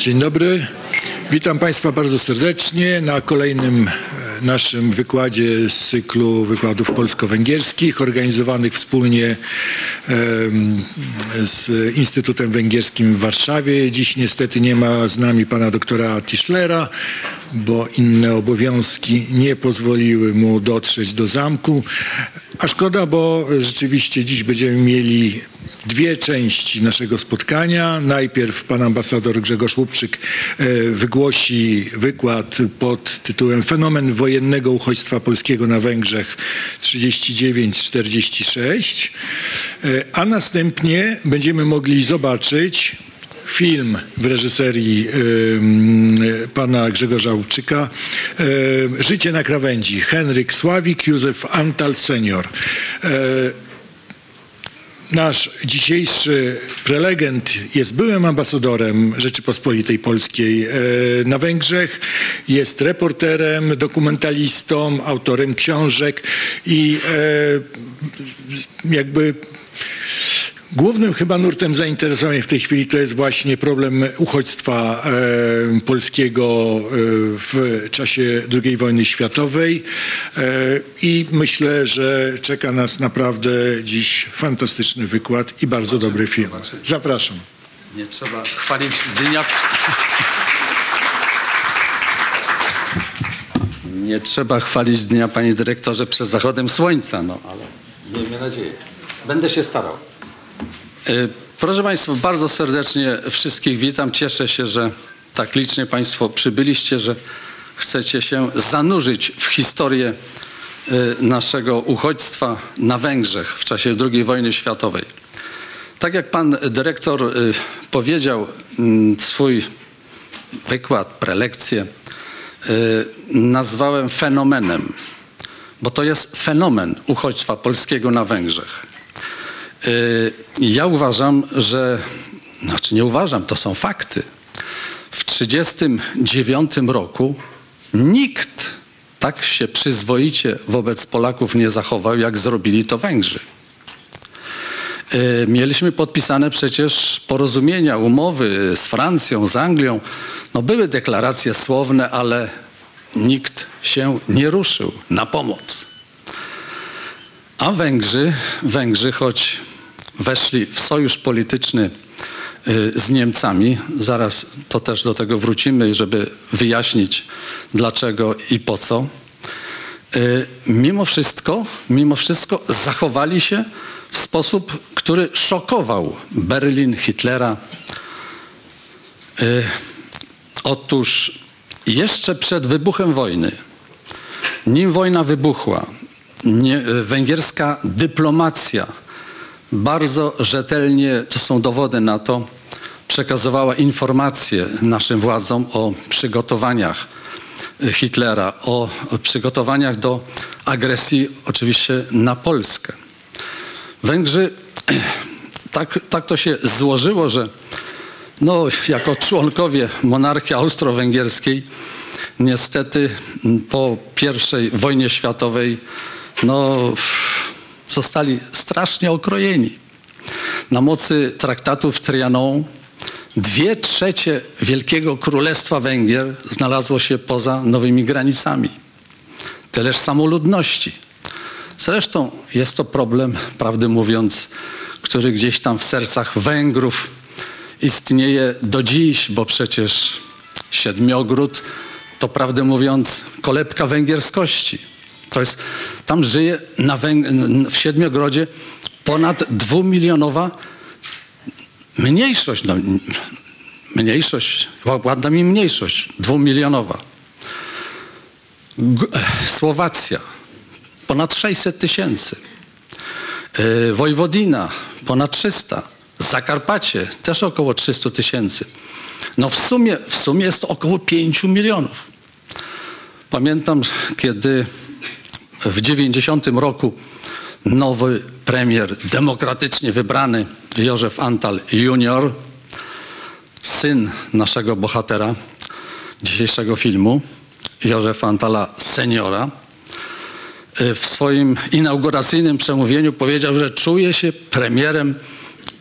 Dzień dobry. Witam Państwa bardzo serdecznie na kolejnym e, naszym wykładzie z cyklu wykładów polsko-węgierskich organizowanych wspólnie em, z Instytutem Węgierskim w Warszawie. Dziś niestety nie ma z nami pana doktora Tischlera, bo inne obowiązki nie pozwoliły mu dotrzeć do zamku. A szkoda, bo rzeczywiście dziś będziemy mieli dwie części naszego spotkania. Najpierw pan ambasador Grzegorz Łupczyk e, wygłosi wykład pod tytułem Fenomen wojennego uchodźstwa polskiego na Węgrzech 39-46, e, a następnie będziemy mogli zobaczyć film w reżyserii em, pana Grzegorza Łupczyka e, Życie na krawędzi. Henryk Sławik, Józef Antal senior. E, Nasz dzisiejszy prelegent jest byłym ambasadorem Rzeczypospolitej Polskiej na Węgrzech, jest reporterem, dokumentalistą, autorem książek i jakby Głównym chyba nurtem zainteresowań w tej chwili to jest właśnie problem uchodźstwa e, polskiego e, w czasie II wojny światowej e, i myślę, że czeka nas naprawdę dziś fantastyczny wykład i bardzo dobry film. Zapraszam. Nie trzeba chwalić dnia. Nie trzeba chwalić dnia, panie dyrektorze, przed zachodem słońca, no ale miejmy nadzieję. Będę się starał. Y, Proszę Państwa, bardzo serdecznie wszystkich witam. Cieszę się, że tak licznie Państwo przybyliście, że chcecie się zanurzyć w historię y, naszego uchodźstwa na Węgrzech w czasie II wojny światowej. Tak jak pan dyrektor y, powiedział, mm, swój wykład, prelekcję nazwałem fenomenem, bo to jest fenomen uchodźstwa polskiego na Węgrzech. Y, Ja uważam, że, znaczy nie uważam, to są fakty. W 1939 roku nikt tak się przyzwoicie wobec Polaków nie zachował, jak zrobili to Węgrzy. Y, Mieliśmy podpisane przecież porozumienia, umowy z Francją, z Anglią. No były deklaracje słowne, ale nikt się nie ruszył na pomoc. A Węgrzy, Węgrzy, choć weszli w sojusz polityczny y, z Niemcami, zaraz to też do tego wrócimy, żeby wyjaśnić dlaczego i po co, y, mimo wszystko, mimo wszystko zachowali się w sposób, który szokował Berlin, Hitlera. Y, Otóż jeszcze przed wybuchem wojny, nim wojna wybuchła, nie, węgierska dyplomacja bardzo rzetelnie, to są dowody na to, przekazywała informacje naszym władzom o przygotowaniach Hitlera, o przygotowaniach do agresji oczywiście na Polskę. Węgrzy, tak, tak to się złożyło, że no, jako członkowie monarchii austro-węgierskiej niestety po I wojnie światowej no, zostali strasznie okrojeni. Na mocy traktatu w Trianon dwie trzecie Wielkiego Królestwa Węgier znalazło się poza nowymi granicami. Tyleż samoludności. Zresztą jest to problem, prawdę mówiąc, który gdzieś tam w sercach Węgrów istnieje do dziś, bo przecież Siedmiogród to prawdę mówiąc kolebka węgierskości. To jest, tam żyje na Węg- w Siedmiogrodzie ponad dwumilionowa mniejszość, no, mniejszość, ładna mi mniejszość, dwumilionowa. G- Słowacja, ponad 600 tysięcy. Yy, Wojwodina, ponad 300. Zakarpacie, też około 300 tysięcy. No w sumie, w sumie jest to około 5 milionów. Pamiętam, kiedy w 90 roku nowy premier, demokratycznie wybrany Józef Antal junior, syn naszego bohatera dzisiejszego filmu, Józefa Antala seniora, w swoim inauguracyjnym przemówieniu powiedział, że czuje się premierem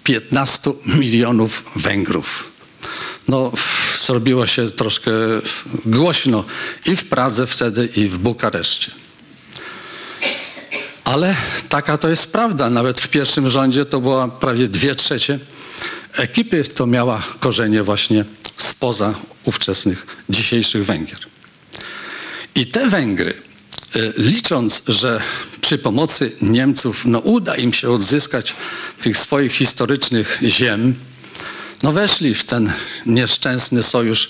15 milionów Węgrów. No, zrobiło się troszkę głośno i w Pradze wtedy, i w Bukareszcie. Ale taka to jest prawda. Nawet w pierwszym rządzie to była prawie dwie trzecie ekipy, to miała korzenie właśnie spoza ówczesnych, dzisiejszych Węgier. I te Węgry, y, licząc, że przy pomocy Niemców no, uda im się odzyskać tych swoich historycznych ziem, no weszli w ten nieszczęsny sojusz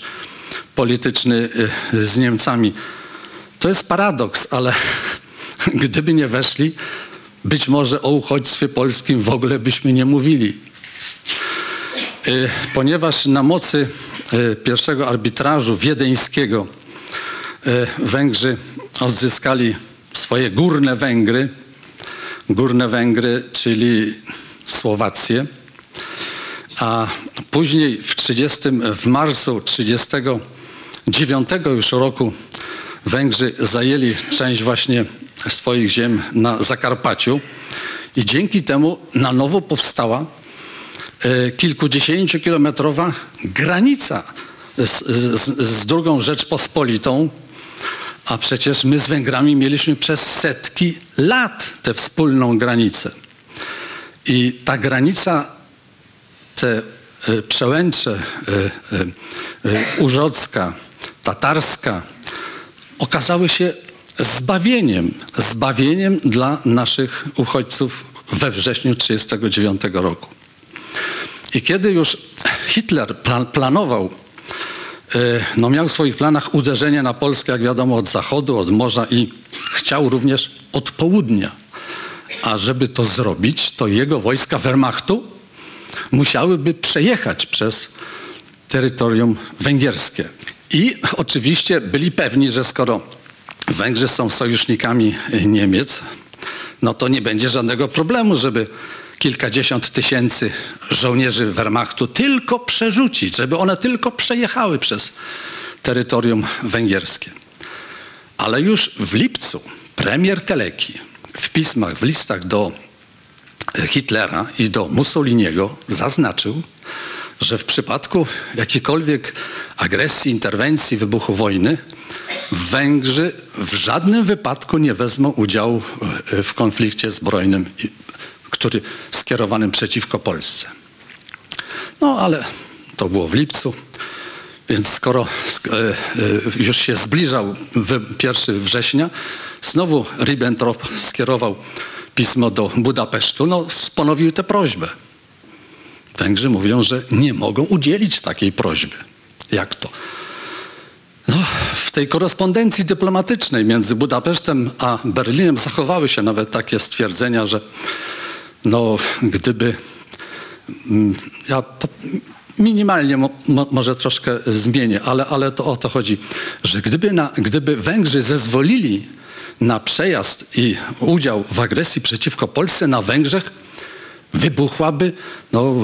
polityczny y, z Niemcami. To jest paradoks, ale gdyby nie weszli, być może o uchodźstwie polskim w ogóle byśmy nie mówili. Y, Ponieważ na mocy y, pierwszego arbitrażu wiedeńskiego y, Węgrzy odzyskali swoje górne Węgry, górne Węgry, czyli Słowację, a później w 30, w marcu 39 już roku Węgrzy zajęli część właśnie swoich ziem na Zakarpaciu i dzięki temu na nowo powstała e, kilkudziesięciokilometrowa granica z, z, z drugą Rzeczpospolitą, a przecież my z Węgrami mieliśmy przez setki lat tę wspólną granicę. I ta granica te e, przełęcze e, Urzocka, Tatarska okazały się zbawieniem, zbawieniem dla naszych uchodźców we wrześniu 1939 roku. I kiedy już Hitler plan, planował, e, no miał w swoich planach uderzenie na Polskę, jak wiadomo, od zachodu, od morza i chciał również od południa. A żeby to zrobić, to jego wojska Wehrmachtu musiałyby przejechać przez terytorium węgierskie. I oczywiście byli pewni, że skoro Węgrzy są sojusznikami Niemiec, no to nie będzie żadnego problemu, żeby kilkadziesiąt tysięcy żołnierzy Wehrmachtu tylko przerzucić, żeby one tylko przejechały przez terytorium węgierskie. Ale już w lipcu premier Teleki w pismach, w listach do Hitlera i do Mussoliniego zaznaczył, że w przypadku jakiejkolwiek agresji, interwencji, wybuchu wojny, Węgrzy w żadnym wypadku nie wezmą udziału e, w konflikcie zbrojnym, który skierowanym przeciwko Polsce. No ale to było w lipcu, więc skoro sk- e, e, już się zbliżał wy- 1 września, znowu Ribbentrop skierował pismo do Budapesztu, no ponowił tę prośbę. Węgrzy mówią, że nie mogą udzielić takiej prośby. Jak to? No, w tej korespondencji dyplomatycznej między Budapesztem a Berlinem zachowały się nawet takie stwierdzenia, że no, gdyby mm, ja minimalnie mo, może troszkę zmienię, ale, ale to o to chodzi, że gdyby, na, gdyby Węgrzy zezwolili na przejazd i udział w agresji przeciwko Polsce na Węgrzech, wybuchłaby no,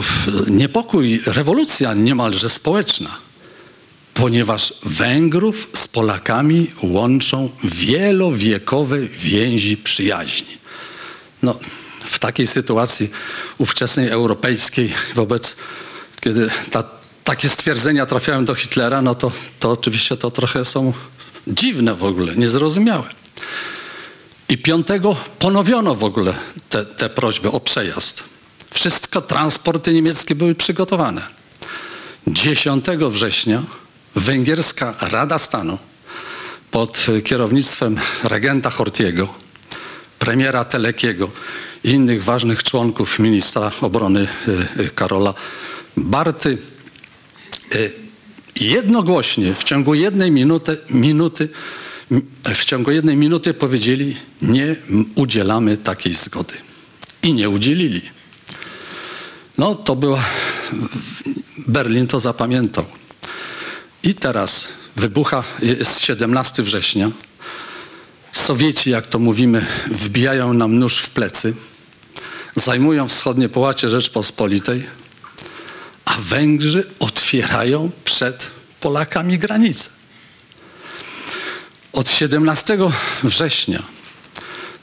niepokój, rewolucja niemalże społeczna ponieważ Węgrów z Polakami łączą wielowiekowe więzi przyjaźni. No, w takiej sytuacji ówczesnej europejskiej, wobec kiedy ta, takie stwierdzenia trafiają do Hitlera, no to, to oczywiście to trochę są dziwne w ogóle, niezrozumiałe. I piątego ponowiono w ogóle te, te prośby o przejazd. Wszystko transporty niemieckie były przygotowane. 10 września węgierska Rada Stanu pod kierownictwem regenta Hortiego, premiera Telekiego i innych ważnych członków ministra obrony y, y, Karola Barty y, jednogłośnie w ciągu jednej minuty, minuty w ciągu jednej minuty powiedzieli nie udzielamy takiej zgody. I nie udzielili. No to była, Berlin to zapamiętał. I teraz wybucha, jest 17 września. Sowieci, jak to mówimy, wbijają nam nóż w plecy, zajmują wschodnie połacie Rzeczpospolitej, a Węgrzy otwierają przed Polakami granice. Od 17 września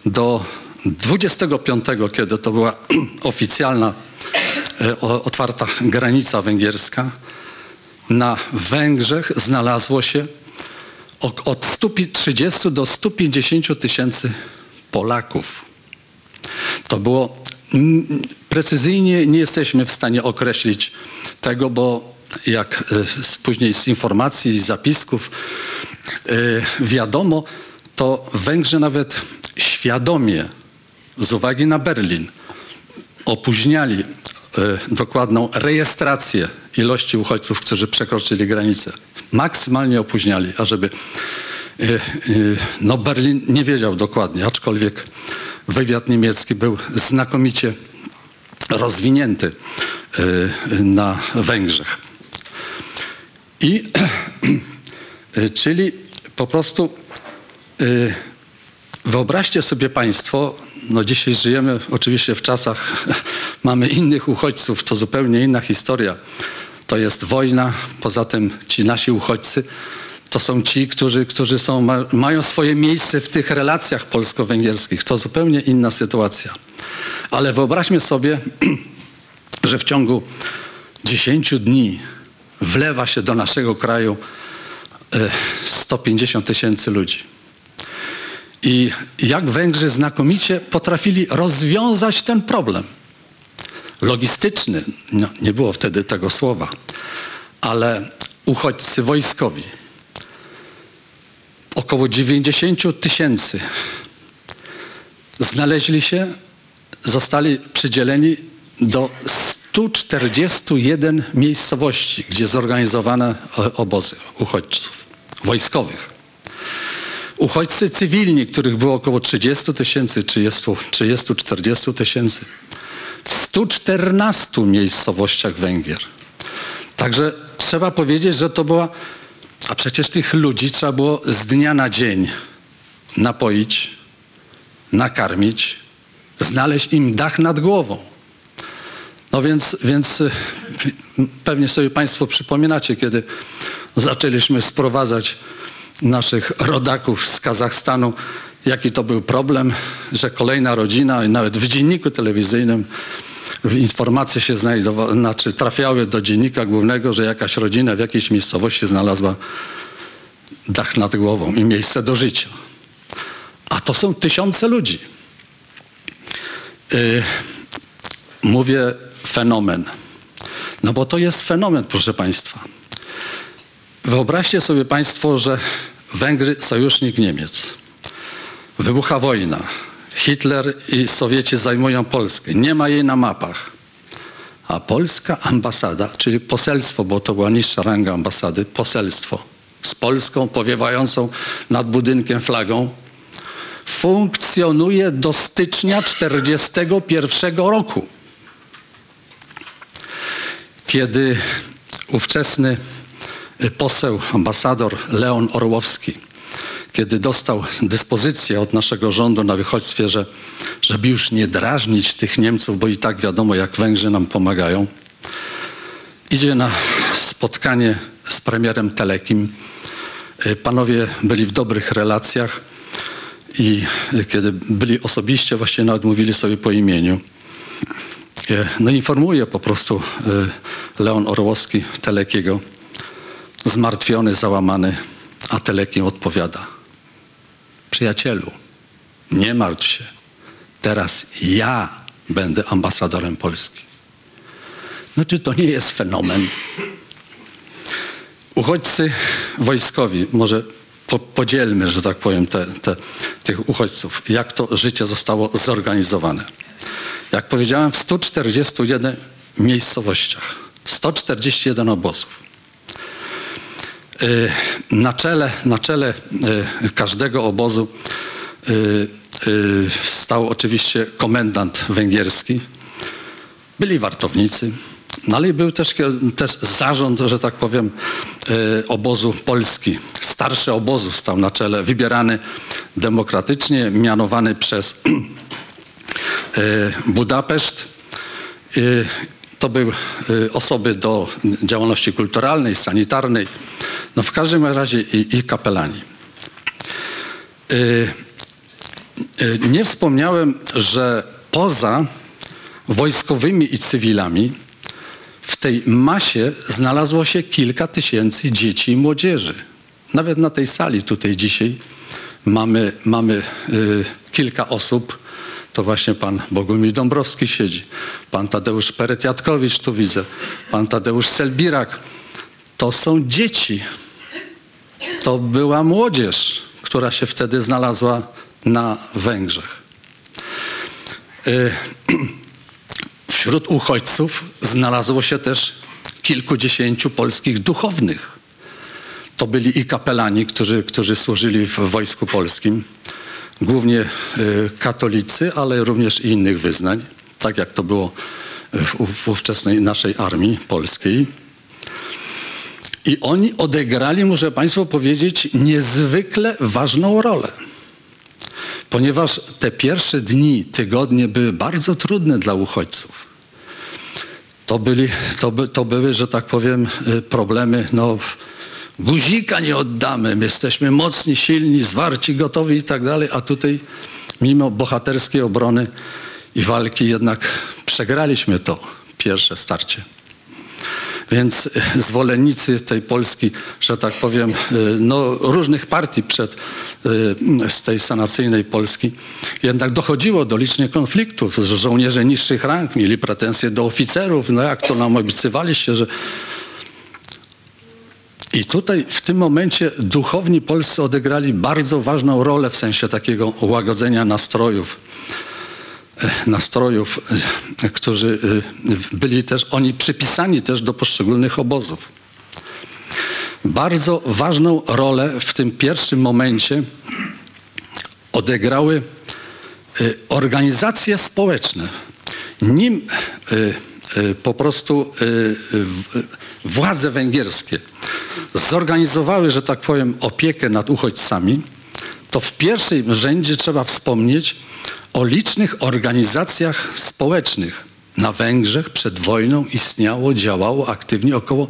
do 25, kiedy to była oficjalna, otwarta granica węgierska, na Węgrzech znalazło się od 130 do 150 tysięcy Polaków. To było precyzyjnie nie jesteśmy w stanie określić tego, bo jak e, później z informacji, z zapisków e, wiadomo, to Węgrzy nawet świadomie z uwagi na Berlin opóźniali e, dokładną rejestrację ilości uchodźców, którzy przekroczyli granicę. Maksymalnie opóźniali, ażeby e, e, no Berlin nie wiedział dokładnie, aczkolwiek wywiad niemiecki był znakomicie rozwinięty na Węgrzech. I czyli po prostu Wyobraźcie sobie Państwo, no dzisiaj żyjemy oczywiście w czasach, mamy innych uchodźców, to zupełnie inna historia. To jest wojna, poza tym ci nasi uchodźcy to są ci, którzy, którzy są, ma, mają swoje miejsce w tych relacjach polsko-węgierskich. To zupełnie inna sytuacja. Ale wyobraźmy sobie, że w ciągu 10 dni wlewa się do naszego kraju e, 150 tysięcy ludzi. I jak Węgrzy znakomicie potrafili rozwiązać ten problem. Logistyczny, no, nie było wtedy tego słowa, ale uchodźcy wojskowi. Około 90 tysięcy znaleźli się, zostali przydzieleni do 141 miejscowości, gdzie zorganizowane obozy uchodźców wojskowych. Uchodźcy cywilni, których było około 30 tysięcy, 30-40 tysięcy, w 114 miejscowościach Węgier. Także trzeba powiedzieć, że to była, a przecież tych ludzi trzeba było z dnia na dzień napoić, nakarmić, znaleźć im dach nad głową. No więc, więc y, pewnie sobie Państwo przypominacie, kiedy zaczęliśmy sprowadzać naszych rodaków z Kazachstanu, jaki to był problem, że kolejna rodzina, nawet w dzienniku telewizyjnym informacje się znajdowały, znaczy trafiały do dziennika głównego, że jakaś rodzina w jakiejś miejscowości znalazła dach nad głową i miejsce do życia. A to są tysiące ludzi. Yy, mówię fenomen. No bo to jest fenomen, proszę Państwa. Wyobraźcie sobie Państwo, że Węgry, sojusznik Niemiec. Wybucha wojna. Hitler i Sowieci zajmują Polskę. Nie ma jej na mapach. A polska ambasada, czyli poselstwo, bo to była niższa ranga ambasady, poselstwo z Polską powiewającą nad budynkiem flagą, funkcjonuje do stycznia 1941 roku. Kiedy ówczesny poseł, ambasador Leon Orłowski, kiedy dostał dyspozycję od naszego rządu na wychodźstwie, że, żeby już nie drażnić tych Niemców, bo i tak wiadomo, jak Węgrzy nam pomagają, idzie na spotkanie z premierem Telekim. Panowie byli w dobrych relacjach i kiedy byli osobiście, właściwie nawet mówili sobie po imieniu. No informuje po prostu Leon Orłowski Telekiego, zmartwiony, załamany, a Telekin odpowiada. Przyjacielu, nie martw się. Teraz ja będę ambasadorem Polski. No czy to nie jest fenomen? Uchodźcy wojskowi, może po, podzielmy, że tak powiem, te, te, tych uchodźców, jak to życie zostało zorganizowane. Jak powiedziałem, w 141 miejscowościach, 141 obozów. Na czele, na czele każdego obozu stał oczywiście komendant węgierski. Byli wartownicy, no ale był też, też zarząd, że tak powiem, obozu Polski. Starszy obozu stał na czele, wybierany demokratycznie, mianowany przez Budapeszt. To były osoby do działalności kulturalnej, sanitarnej, no w każdym razie i, kapelani. Nie wspomniałem, że poza wojskowymi i cywilami w tej masie znalazło się kilka tysięcy dzieci i młodzieży. Nawet na tej sali tutaj dzisiaj mamy, mamy y, kilka osób. To właśnie pan Bogumił Dąbrowski siedzi, pan Tadeusz Peretiatkowicz tu widzę, pan Tadeusz Selbirak. To są dzieci. To była młodzież, która się wtedy znalazła na Węgrzech. Y, Wśród uchodźców znalazło się też kilkudziesięciu polskich duchownych. To byli i kapelani, którzy, którzy służyli w wojsku polskim, głównie y, katolicy, ale również i innych wyznań, tak jak to było w, ówczesnej naszej armii polskiej. I oni odegrali, muszę Państwu powiedzieć, niezwykle ważną rolę. Ponieważ te pierwsze dni, tygodnie były bardzo trudne dla uchodźców. To, byli, to, by, to były, że tak powiem, y, problemy, no guzika nie oddamy, my jesteśmy mocni, silni, zwarci, gotowi i tak dalej, a tutaj mimo bohaterskiej obrony i walki jednak przegraliśmy to pierwsze starcie. Więc y, zwolennicy tej Polski, że tak powiem, y, no, różnych partii przed, y, z tej sanacyjnej Polski, jednak dochodziło do licznych konfliktów. Żołnierze niższych rang mieli pretensje do oficerów. No jak to nam obiecywaliście, że... I tutaj w tym momencie duchowni polscy odegrali bardzo ważną rolę w sensie takiego łagodzenia nastrojów nastrojów, e, którzy e, byli też, oni przypisani też do poszczególnych obozów. Bardzo ważną rolę w tym pierwszym momencie odegrały e, organizacje społeczne. Nim po prostu władze węgierskie zorganizowały, że tak powiem, opiekę nad uchodźcami, to w pierwszym rzędzie trzeba wspomnieć o licznych organizacjach społecznych. Na Węgrzech przed wojną istniało, działało aktywnie około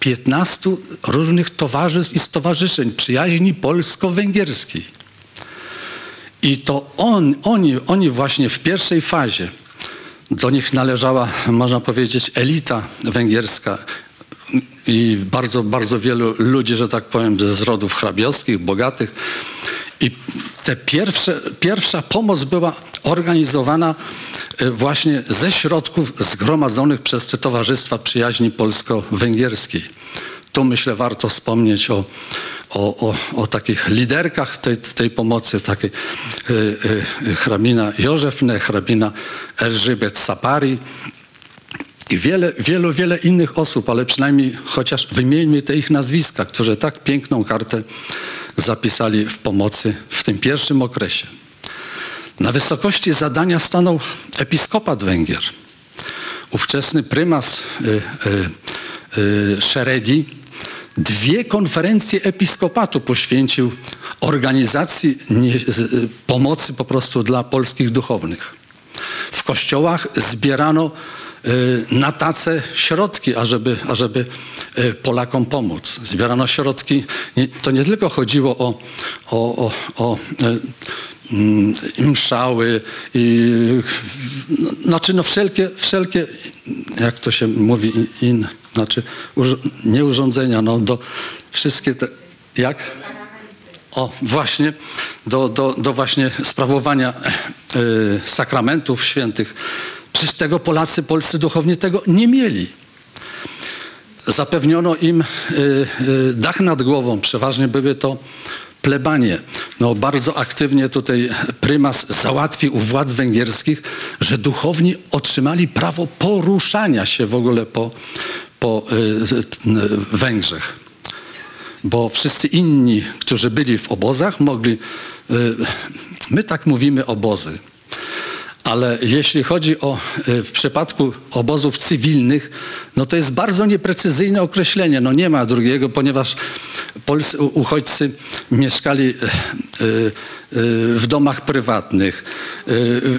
15 różnych towarzystw i stowarzyszeń przyjaźni polsko-węgierskiej. I to on, oni, oni właśnie w pierwszej fazie, do nich należała, można powiedzieć, elita węgierska i bardzo, bardzo wielu ludzi, że tak powiem, z rodów hrabiowskich, bogatych. I te pierwsze, pierwsza pomoc była organizowana e, właśnie ze środków zgromadzonych przez te Towarzystwa Przyjaźni Polsko-Węgierskiej. Tu myślę warto wspomnieć o, o, o, o takich liderkach tej, tej pomocy, takiej y, y, hrabina Józefne, hrabina Elżbiet Sapari wiele, wielu, wiele innych osób, ale przynajmniej chociaż wymieńmy te ich nazwiska, którzy tak piękną kartę zapisali w pomocy w tym pierwszym okresie. Na wysokości zadania stanął episkopat Węgier. Ówczesny prymas y, y, y, Szeredi dwie konferencje episkopatu poświęcił organizacji nie, z, pomocy po prostu dla polskich duchownych. W kościołach zbierano Y, na tace środki, ażeby, ażeby y, Polakom pomóc. Zbierano środki. To nie tylko chodziło o, o, o, o y, mszały i znaczy no wszelkie, wszelkie, jak to się mówi, in, znaczy nie urządzenia, no do wszystkie te, jak? O, właśnie, do, do, do właśnie sprawowania y, sakramentów świętych Przecież tego Polacy, polscy duchowni tego nie mieli. Zapewniono im y, y, dach nad głową. Przeważnie były to plebanie. No, bardzo aktywnie tutaj prymas załatwił u władz węgierskich, że duchowni otrzymali prawo poruszania się w ogóle po, po y, Węgrzech. Bo wszyscy inni, którzy byli w obozach, mogli. My tak mówimy obozy. Ale jeśli chodzi o e, w przypadku obozów cywilnych, no to jest bardzo nieprecyzyjne określenie. No nie ma drugiego, ponieważ polscy uchodźcy mieszkali e, e, w domach prywatnych,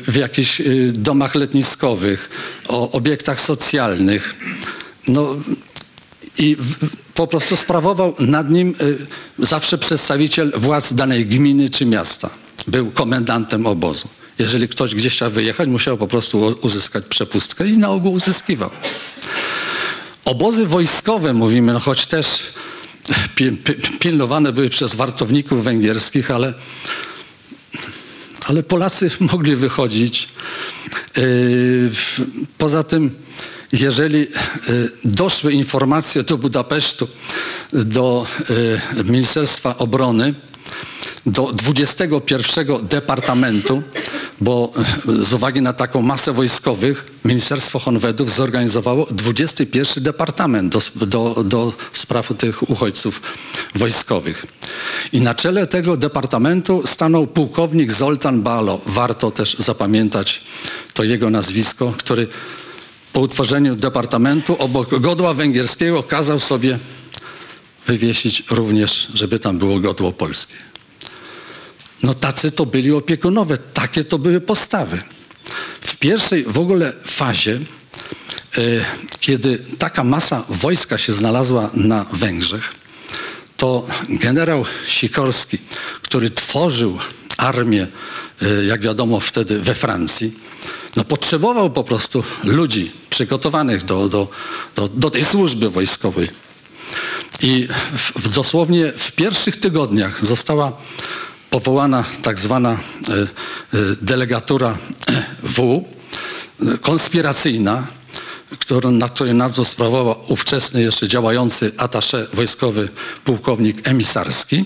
w jakichś domach letniskowych, o obiektach socjalnych. No i po prostu sprawował nad nim zawsze przedstawiciel władz danej gminy czy miasta. Był komendantem obozu. Jeżeli ktoś gdzieś chciał wyjechać, musiał po prostu uzyskać przepustkę i na ogół uzyskiwał. Obozy wojskowe, mówimy, no choć też pi- pi- pilnowane były przez wartowników węgierskich, ale, ale Polacy mogli wychodzić. W- Poza tym, jeżeli yy, doszły informacje do Budapesztu, do yy, Ministerstwa Obrony, do 21 Departamentu, bo z uwagi na taką masę wojskowych Ministerstwo Honwedów zorganizowało 21 Departament do, do, do spraw tych uchodźców wojskowych. I na czele tego departamentu stanął pułkownik Zoltan Balo. Warto też zapamiętać to jego nazwisko, który po utworzeniu departamentu obok godła węgierskiego kazał sobie wywiesić również, żeby tam było godło polskie. No tacy to byli opiekunowie, takie to były postawy. W pierwszej w ogóle fazie, e, kiedy taka masa wojska się znalazła na Węgrzech, to generał Sikorski, który tworzył armię, e, jak wiadomo wtedy we Francji, no potrzebował po prostu ludzi przygotowanych do, do, do, do tej służby wojskowej. I w, w dosłownie w pierwszych tygodniach została powołana tak zwana e, e, delegatura W, e, konspiracyjna, którą, na której nadzór sprawował ówczesny jeszcze działający atasze wojskowy pułkownik emisarski.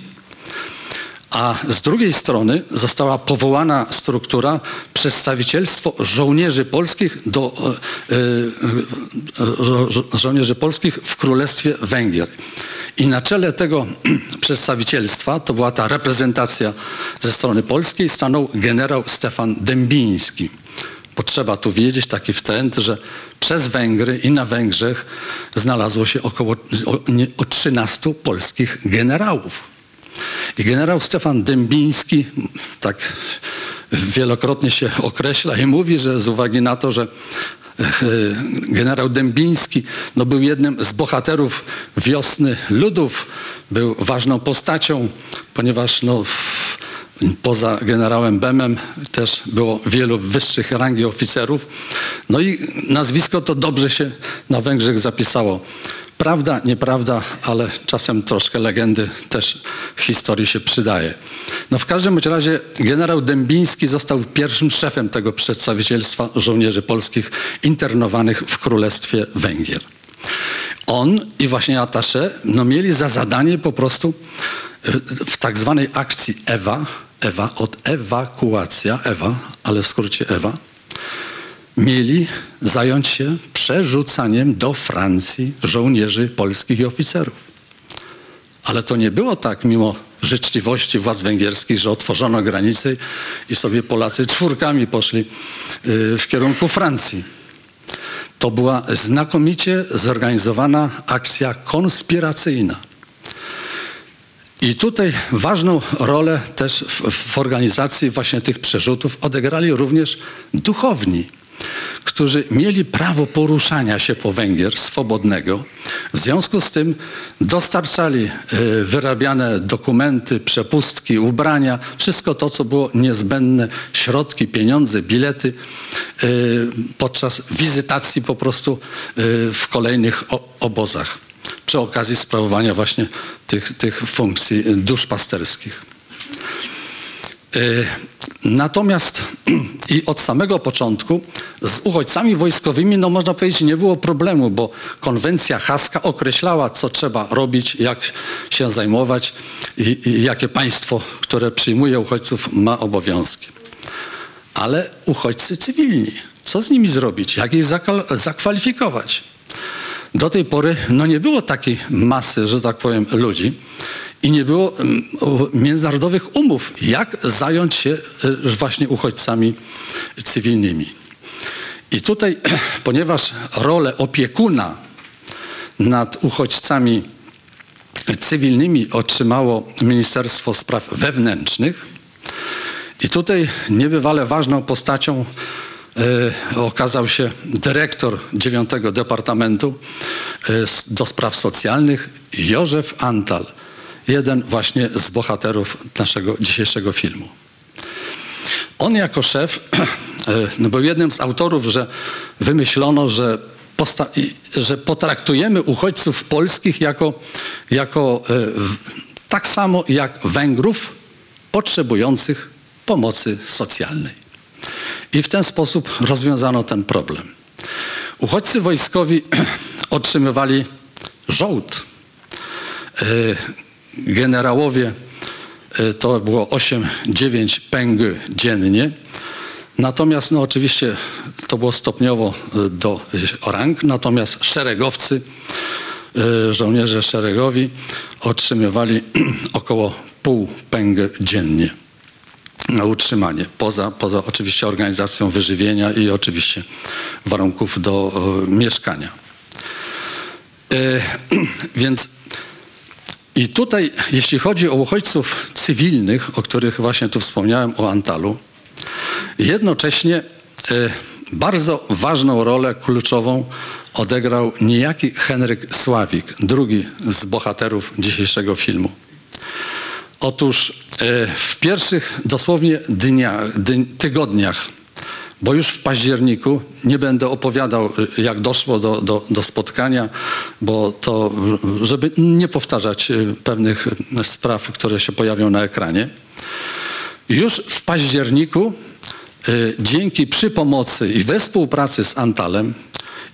A z drugiej strony została powołana struktura przedstawicielstwo żołnierzy polskich do żo, żo, żołnierzy polskich w Królestwie Węgier. I na czele tego przedstawicielstwa, to była ta reprezentacja ze strony polskiej, stanął generał Stefan Dębiński. Potrzeba tu wiedzieć taki trend, że przez Węgry i na Węgrzech znalazło się około o, nie, o 13 polskich generałów. I generał Stefan Dębiński tak wielokrotnie się określa i mówi, że z uwagi na to, że generał Dębiński no, był jednym z bohaterów wiosny ludów, był ważną postacią, ponieważ no, poza generałem Bemem też było wielu wyższych rangi oficerów. No i nazwisko to dobrze się na Węgrzech zapisało. Prawda, nieprawda, ale czasem troszkę legendy też historii się przydaje. No w każdym razie generał Dębiński został pierwszym szefem tego przedstawicielstwa żołnierzy polskich internowanych w Królestwie Węgier. On i właśnie atasze no mieli za zadanie po prostu w tak zwanej akcji EWA, EWA od ewakuacja, EWA, ale w skrócie EWA, mieli zająć się przerzucaniem do Francji żołnierzy polskich i oficerów. Ale to nie było tak, mimo życzliwości władz węgierskich, że otworzono granice i sobie Polacy czwórkami poszli w kierunku Francji. To była znakomicie zorganizowana akcja konspiracyjna. I tutaj ważną rolę też w, w organizacji właśnie tych przerzutów odegrali również duchowni którzy mieli prawo poruszania się po Węgier swobodnego. W związku z tym dostarczali wyrabiane dokumenty, przepustki, ubrania, wszystko to, co było niezbędne, środki, pieniądze, bilety podczas wizytacji po prostu w kolejnych obozach przy okazji sprawowania właśnie tych, tych funkcji duszpasterskich. Natomiast i od samego początku z uchodźcami wojskowymi, no można powiedzieć, nie było problemu, bo konwencja haska określała, co trzeba robić, jak się zajmować i, i jakie państwo, które przyjmuje uchodźców, ma obowiązki. Ale uchodźcy cywilni, co z nimi zrobić, jak ich zakwalifikować? Do tej pory no nie było takiej masy, że tak powiem, ludzi i nie było międzynarodowych umów, jak zająć się właśnie uchodźcami cywilnymi. I tutaj, ponieważ rolę opiekuna nad uchodźcami cywilnymi otrzymało Ministerstwo Spraw Wewnętrznych, i tutaj niebywale ważną postacią e, okazał się dyrektor dziewiątego Departamentu e, do Spraw Socjalnych Józef Antal jeden właśnie z bohaterów naszego dzisiejszego filmu. On jako szef no był jednym z autorów, że wymyślono, że że potraktujemy uchodźców polskich jako, jako e, tak samo jak Węgrów potrzebujących pomocy socjalnej. I w ten sposób rozwiązano ten problem. Uchodźcy wojskowi otrzymywali żołd. Generałowie e, to było 8-9 pęgy dziennie. Natomiast no oczywiście to było stopniowo e, do rang, natomiast szeregowcy, e, żołnierze szeregowi otrzymywali około pół pęgę dziennie na utrzymanie, poza, poza oczywiście organizacją wyżywienia i oczywiście warunków do mieszkania. Więc i tutaj, jeśli chodzi o uchodźców cywilnych, o których właśnie tu wspomniałem, o Antalu, jednocześnie e, bardzo ważną rolę kluczową odegrał niejaki Henryk Sławik, drugi z bohaterów dzisiejszego filmu. Otóż e, w pierwszych dosłownie dniach, dni, tygodniach, bo już w październiku nie będę opowiadał, jak doszło do, do, do spotkania, bo to, żeby nie powtarzać e, pewnych spraw, które się pojawią na ekranie. Już w październiku, e, dzięki przy pomocy i we współpracy z Antalem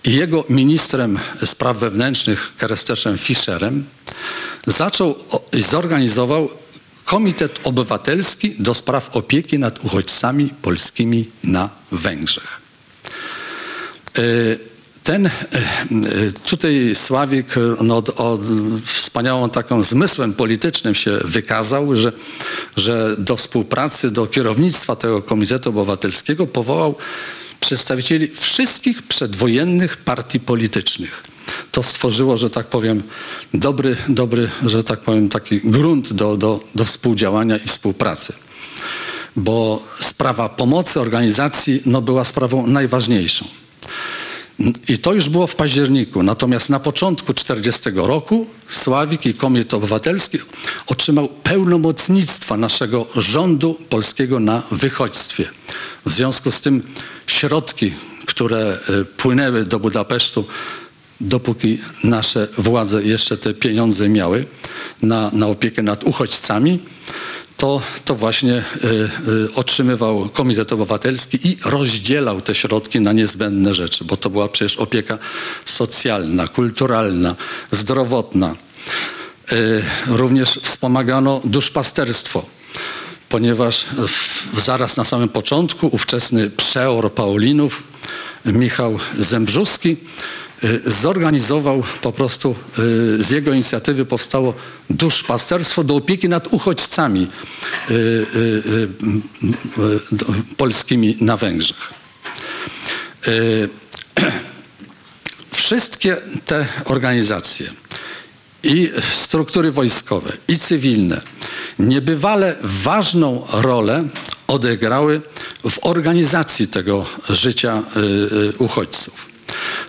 i jego ministrem spraw wewnętrznych Keresteszem Fischerem, zaczął i zorganizował Komitet Obywatelski do spraw opieki nad uchodźcami polskimi na Węgrzech. E, Ten e, e, tutaj Sławik no, od, wspaniałą taką zmysłem politycznym się wykazał, że, że do współpracy, do kierownictwa tego Komitetu Obywatelskiego powołał przedstawicieli wszystkich przedwojennych partii politycznych. To stworzyło, że tak powiem, dobry, dobry że tak powiem, taki grunt do, do, do współdziałania i współpracy bo sprawa pomocy organizacji no, była sprawą najważniejszą. I to już było w październiku. Natomiast na początku 40 roku Sławik i Komitet Obywatelski otrzymał pełnomocnictwa naszego rządu polskiego na wychodźstwie. W związku z tym środki, które e, płynęły do Budapesztu, dopóki nasze władze jeszcze te pieniądze miały na, na opiekę nad uchodźcami, to, to właśnie y, y, otrzymywał Komitet Obywatelski i rozdzielał te środki na niezbędne rzeczy, bo to była przecież opieka socjalna, kulturalna, zdrowotna. Y, również wspomagano duszpasterstwo, ponieważ w, zaraz na samym początku ówczesny przeor Paulinów, Michał Zembrzuski, zorganizował po prostu, y, z jego inicjatywy powstało duszpasterstwo do opieki nad uchodźcami y, y, y, y, polskimi na Węgrzech. Y, Wszystkie te organizacje i struktury wojskowe, i cywilne niebywale ważną rolę odegrały w organizacji tego życia y, y, uchodźców.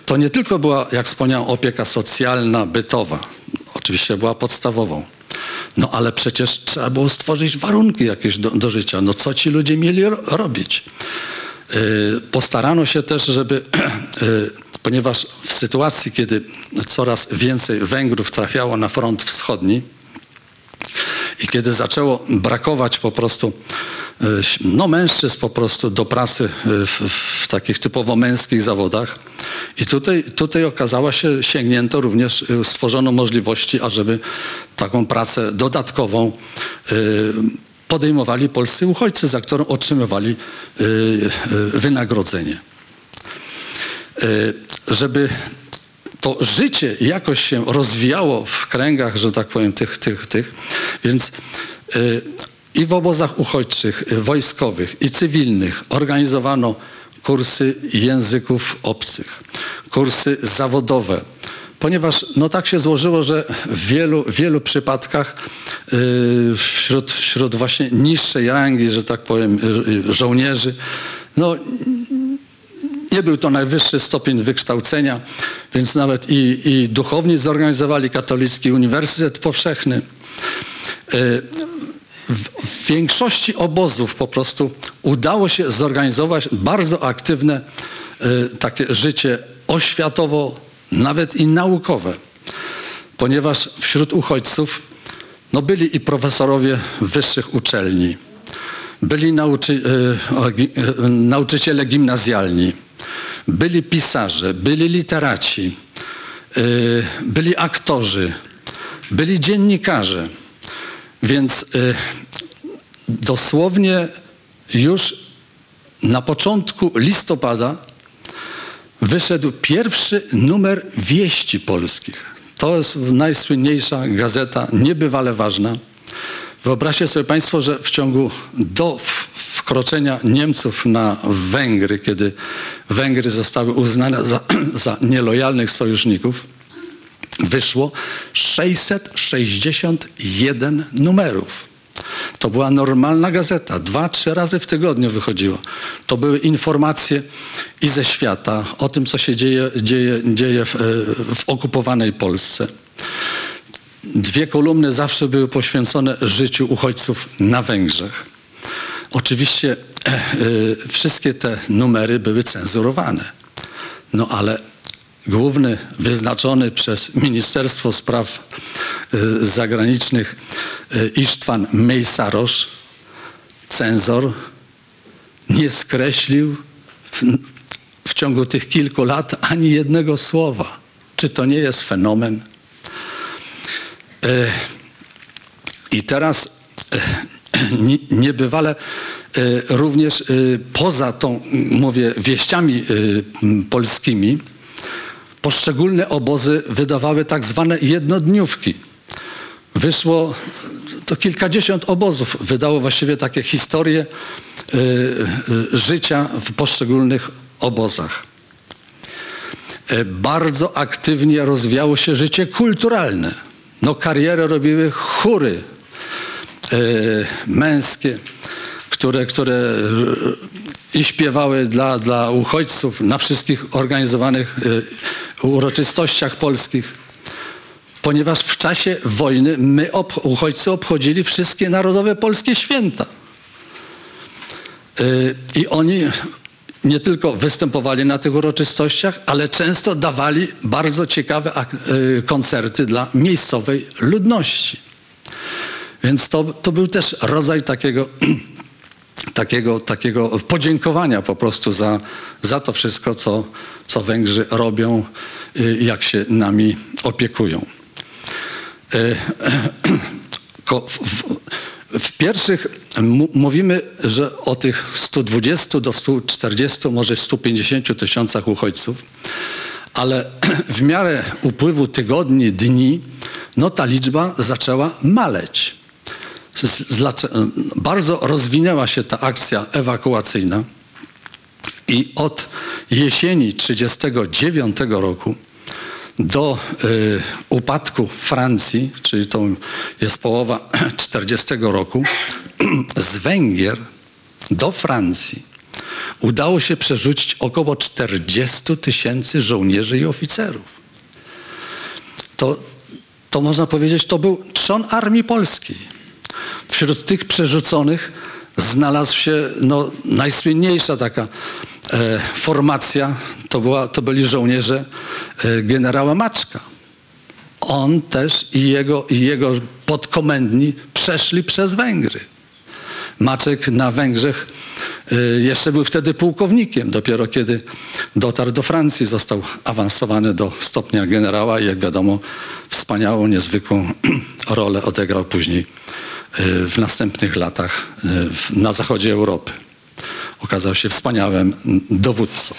To nie tylko była, jak wspomniałem, opieka socjalna, bytowa, oczywiście była podstawową. No ale przecież trzeba było stworzyć warunki jakieś do, do życia. No co ci ludzie mieli ro- robić? Y, Postarano się też, żeby, y, ponieważ w sytuacji, kiedy coraz więcej Węgrów trafiało na front wschodni i kiedy zaczęło brakować po prostu no, mężczyzn po prostu do pracy y, w, w takich typowo męskich zawodach. I tutaj, tutaj okazała się, sięgnięto również, y, stworzono możliwości, ażeby taką pracę dodatkową podejmowali polscy uchodźcy, za którą otrzymywali wynagrodzenie. Żeby to życie jakoś się rozwijało w kręgach, że tak powiem, tych, tych, tych. Więc i w obozach uchodźczych, y, wojskowych i cywilnych organizowano kursy języków obcych, kursy zawodowe. Ponieważ no tak się złożyło, że w wielu, wielu przypadkach y, wśród, wśród właśnie niższej rangi, że tak powiem, y, żołnierzy, no nie był to najwyższy stopień wykształcenia, więc nawet i, i duchowni zorganizowali katolicki uniwersytet powszechny. W, większości obozów po prostu udało się zorganizować bardzo aktywne y, takie życie oświatowo, nawet i naukowe, ponieważ wśród uchodźców no byli i profesorowie wyższych uczelni, byli nauczy, gi- e, nauczyciele gimnazjalni, byli pisarze, byli literaci, byli aktorzy, byli dziennikarze. Więc e, dosłownie już na początku listopada wyszedł pierwszy numer Wieści Polskich. To jest najsłynniejsza gazeta, niebywale ważna. Wyobraźcie sobie Państwo, że w ciągu do wkroczenia Niemców na Węgry, kiedy Węgry zostały uznane za, za nielojalnych sojuszników, wyszło 661 numerów. To była normalna gazeta, dwa, trzy razy w tygodniu wychodziła. To były informacje i ze świata o tym, co się dzieje, dzieje, dzieje w, e, w okupowanej Polsce. Dwie kolumny zawsze były poświęcone życiu uchodźców na Węgrzech. Oczywiście e, e, wszystkie te numery były cenzurowane. No ale główny wyznaczony przez Ministerstwo Spraw e, Zagranicznych e, Isztwan Mejsarosz, cenzor, nie skreślił w, w ciągu tych kilku lat ani jednego słowa. Czy to nie jest fenomen? E, I teraz nie- niebywale również poza tą, mówię, wieściami polskimi, poszczególne obozy wydawały tak zwane jednodniówki. Wyszło to kilkadziesiąt obozów, wydało właściwie takie historie e, e, życia w poszczególnych obozach. E, Bardzo aktywnie rozwijało się życie kulturalne. No, karierę robiły chóry e, męskie, które, które i śpiewały dla, dla uchodźców na wszystkich organizowanych e, uroczystościach polskich. Ponieważ w czasie wojny my, ob, uchodźcy, obchodzili wszystkie narodowe polskie święta. Y, I oni nie tylko występowali na tych uroczystościach, ale często dawali bardzo ciekawe y, koncerty dla miejscowej ludności. Więc to, to był też rodzaj takiego, takiego, takiego podziękowania po prostu za, za to wszystko, co, co Węgrzy robią, y, jak się nami opiekują. Y, w, pierwszych mówimy, że o tych 120 do 140, może 150 tysiącach uchodźców, ale w miarę upływu tygodni, dni, no ta liczba zaczęła maleć. Bardzo rozwinęła się ta akcja ewakuacyjna i od jesieni 1939 roku do y, upadku Francji, czyli to jest połowa 40 roku, z Węgier do Francji udało się przerzucić około 40 tysięcy żołnierzy i oficerów. To, to można powiedzieć, to był trzon armii polskiej. Wśród tych przerzuconych znalazł się no, najsłynniejsza taka formacja, to, była, to byli żołnierze e, generała Maczka. On też i jego, i jego podkomendni przeszli przez Węgry. Maczek na Węgrzech y, jeszcze był wtedy pułkownikiem. Dopiero kiedy dotarł do Francji, został awansowany do stopnia generała i jak wiadomo, wspaniałą, niezwykłą rolę odegrał później w następnych latach na zachodzie Europy. Okazał się wspaniałym dowódcą.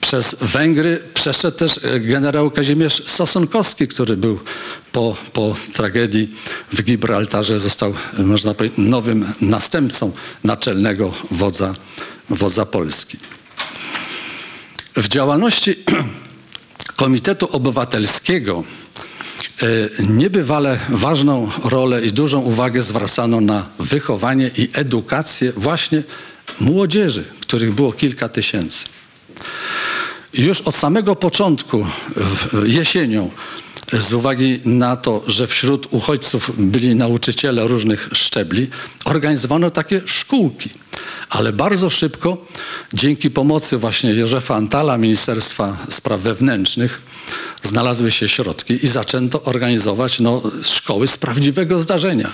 Przez Węgry przeszedł też e, generał Kazimierz Sosunkowski, który był po, po tragedii w Gibraltarze, został, e, można powiedzieć, nowym następcą naczelnego wodza, wodza Polski. W działalności Komitetu Obywatelskiego e, niebywale ważną rolę i dużą uwagę zwracano na wychowanie i edukację właśnie młodzieży, których było kilka tysięcy. Już od samego początku, jesienią, z uwagi na to, że wśród uchodźców byli nauczyciele różnych szczebli, organizowano takie szkółki. Ale bardzo szybko, dzięki pomocy właśnie Józefa Antala, Ministerstwa Spraw Wewnętrznych, znalazły się środki i zaczęto organizować no, szkoły z prawdziwego zdarzenia.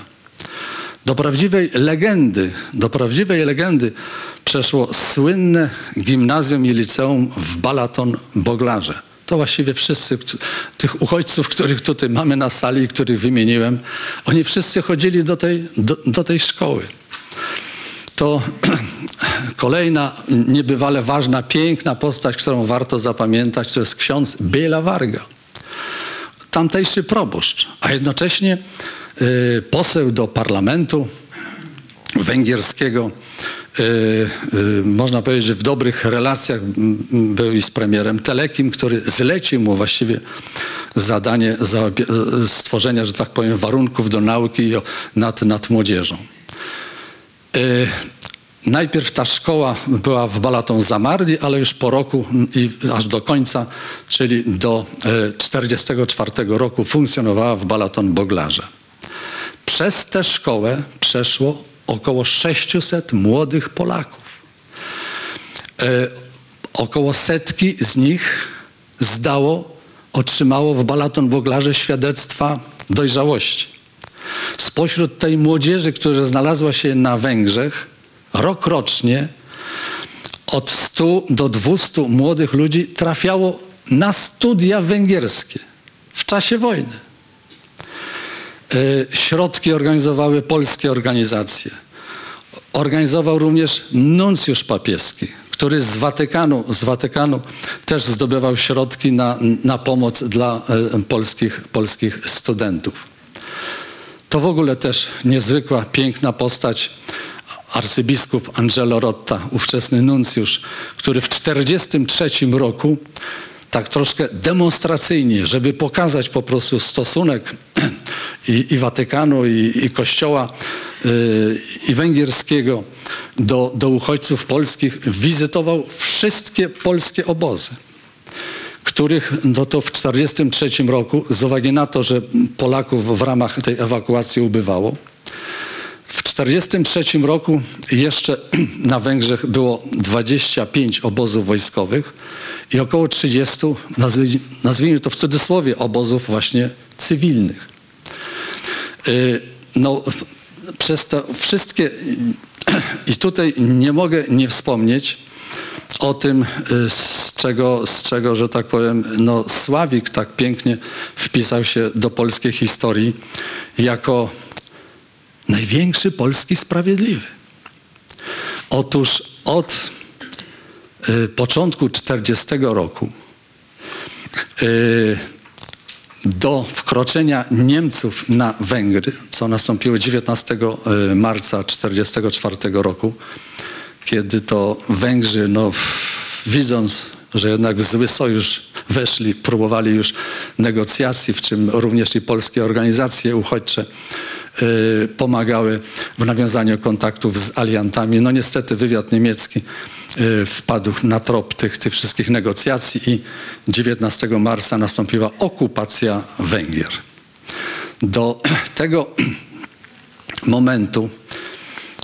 Do prawdziwej legendy, do prawdziwej legendy przeszło słynne gimnazjum i liceum w Balaton Boglarze. To właściwie wszyscy tych uchodźców, których tutaj mamy na sali, których wymieniłem, oni wszyscy chodzili do tej, do, do tej szkoły. To kolejna niebywale ważna, piękna postać, którą warto zapamiętać, to jest ksiądz Biela Warga tamtejszy proboszcz, a jednocześnie poseł do parlamentu węgierskiego. Y, y, można powiedzieć, że w dobrych relacjach był i z premierem Telekim, który zlecił mu właściwie zadanie stworzenia, że tak powiem, warunków do nauki nad, nad młodzieżą. Y, Najpierw ta szkoła była w Balaton Zamardi, ale już po roku i aż do końca, czyli do 1944 roku funkcjonowała w Balaton Boglarze. Przez tę szkołę przeszło około 600 młodych Polaków. E, około setki z nich zdało, otrzymało w Balaton Boglarze świadectwa dojrzałości. Spośród tej młodzieży, która znalazła się na Węgrzech, rok rocznie od 100 do 200 młodych ludzi trafiało na studia węgierskie w czasie wojny. E, Środki organizowały polskie organizacje. Organizował również nuncjusz papieski, który z Watykanu, z Watykanu też zdobywał środki na, na pomoc dla e, polskich, polskich studentów. To w ogóle też niezwykła, piękna postać. Arcybiskup Angelo Rotta, ówczesny nuncjusz, który w 1943 roku tak troszkę demonstracyjnie, żeby pokazać po prostu stosunek i, i Watykanu, i, i Kościoła y, i węgierskiego do, do uchodźców polskich, wizytował wszystkie polskie obozy których no to w 1943 roku, z uwagi na to, że Polaków w ramach tej ewakuacji ubywało, w 1943 roku jeszcze na Węgrzech było 25 obozów wojskowych i około 30, nazwy- nazwijmy to w cudzysłowie, obozów właśnie cywilnych. Y, No, przez te wszystkie, i tutaj nie mogę nie wspomnieć o tym, y, z czego, z czego że tak powiem, no, Sławik tak pięknie wpisał się do polskiej historii jako największy polski sprawiedliwy. Otóż od y, początku 40 roku do wkroczenia Niemców na Węgry, co nastąpiło 19 y, marca 1944 roku, kiedy to Węgrzy, no, widząc, że jednak w zły sojusz weszli, próbowali już negocjacji, w czym również i polskie organizacje uchodźcze y, pomagały w nawiązaniu kontaktów z aliantami. No niestety wywiad niemiecki wpadł na trop tych, tych wszystkich negocjacji i 19 marca nastąpiła okupacja Węgier. Do tego momentu,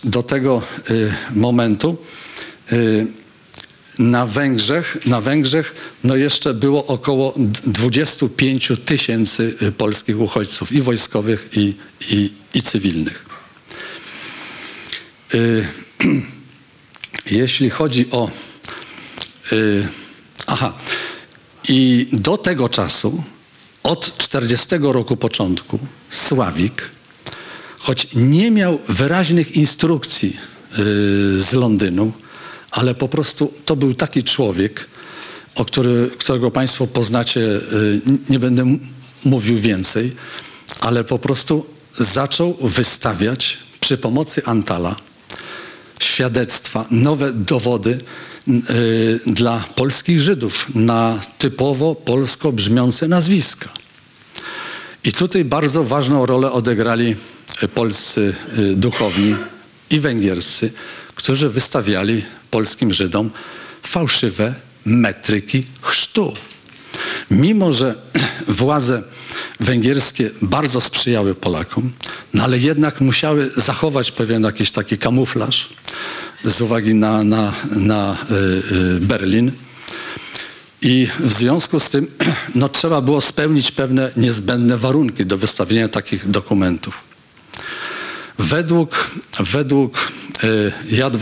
do tego y, momentu y, na Węgrzech, na Węgrzech no jeszcze było około d- 25 tysięcy y, polskich uchodźców i wojskowych i, i, i cywilnych. Y, Jeśli chodzi o y, aha i do tego czasu od 40 roku początku Sławik choć nie miał wyraźnych instrukcji y, z Londynu, ale po prostu to był taki człowiek, o który, którego Państwo poznacie, y, nie będę mówił więcej, ale po prostu zaczął wystawiać przy pomocy Antala świadectwa, nowe dowody y, dla polskich Żydów na typowo polsko brzmiące nazwiska. I tutaj bardzo ważną rolę odegrali y, polscy y, duchowni i węgierscy, którzy wystawiali polskim Żydom fałszywe metryki chrztu. Mimo, że władze węgierskie bardzo sprzyjały Polakom, no ale jednak musiały zachować pewien jakiś taki kamuflaż, z uwagi na, na, na y, y, Berlin. I w związku z tym no, trzeba było spełnić pewne niezbędne warunki do wystawienia takich dokumentów. Według, według y, Yad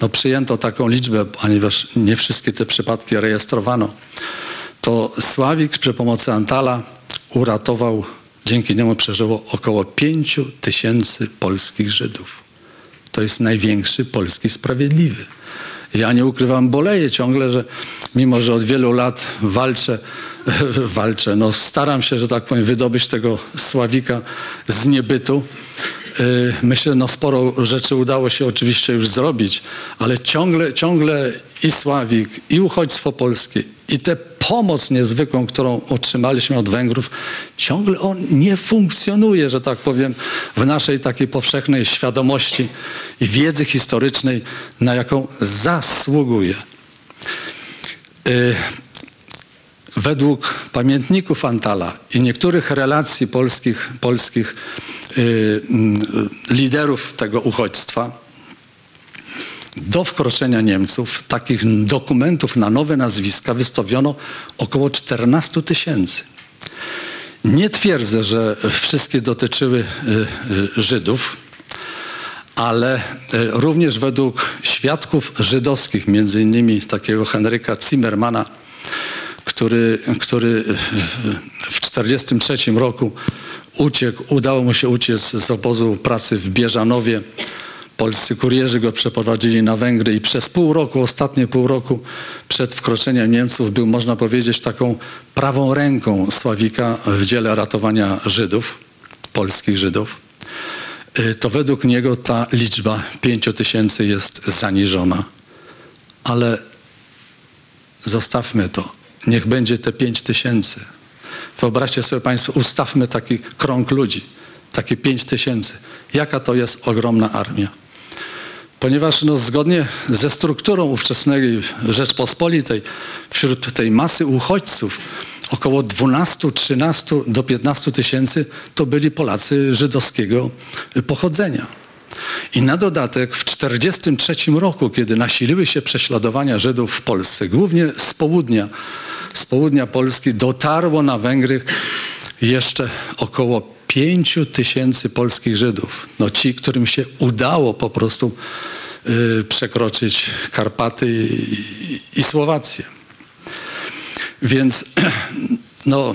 no, przyjęto taką liczbę, ponieważ nie wszystkie te przypadki rejestrowano, to Sławik przy pomocy Antala uratował, dzięki niemu przeżyło około 5 tysięcy polskich Żydów. To jest największy polski sprawiedliwy. Ja nie ukrywam, boleję ciągle, że mimo, że od wielu lat walczę, walczę, no staram się, że tak powiem, wydobyć tego Sławika z niebytu. Yy, Myślę, no sporo rzeczy udało się oczywiście już zrobić, ale ciągle, ciągle i Sławik, i uchodźstwo polskie, i tę pomoc niezwykłą, którą otrzymaliśmy od Węgrów, ciągle on nie funkcjonuje, że tak powiem, w naszej takiej powszechnej świadomości i wiedzy historycznej, na jaką zasługuje. Według pamiętników Antala i niektórych relacji polskich, polskich y, y, liderów tego uchodźstwa, do wkroczenia Niemców takich dokumentów na nowe nazwiska wystawiono około 14 tysięcy. Nie twierdzę, że wszystkie dotyczyły y, y, Żydów, ale y, również według świadków żydowskich, między innymi takiego Henryka Zimmermana, który, który w 1943 roku uciekł, udało mu się uciec z obozu pracy w Bieżanowie. Polscy kurierzy go przeprowadzili na Węgry i przez pół roku, ostatnie pół roku przed wkroczeniem Niemców był, można powiedzieć, taką prawą ręką Sławika w dziele ratowania Żydów, polskich Żydów. Y, To według niego ta liczba 5 tysięcy jest zaniżona. Ale zostawmy to. Niech będzie te 5 tysięcy. Wyobraźcie sobie Państwo, ustawmy taki krąg ludzi, takie 5 tysięcy. Jaka to jest ogromna armia? Ponieważ no, zgodnie ze strukturą ówczesnej Rzeczpospolitej, wśród tej masy uchodźców, około 12, 13 do 15 tysięcy to byli Polacy żydowskiego pochodzenia. I na dodatek w 1943 roku, kiedy nasiliły się prześladowania Żydów w Polsce, głównie z południa, z południa Polski, dotarło na Węgry jeszcze około 5 tysięcy polskich Żydów. No ci, którym się udało po prostu y, przekroczyć Karpaty i, i Słowację. Więc no,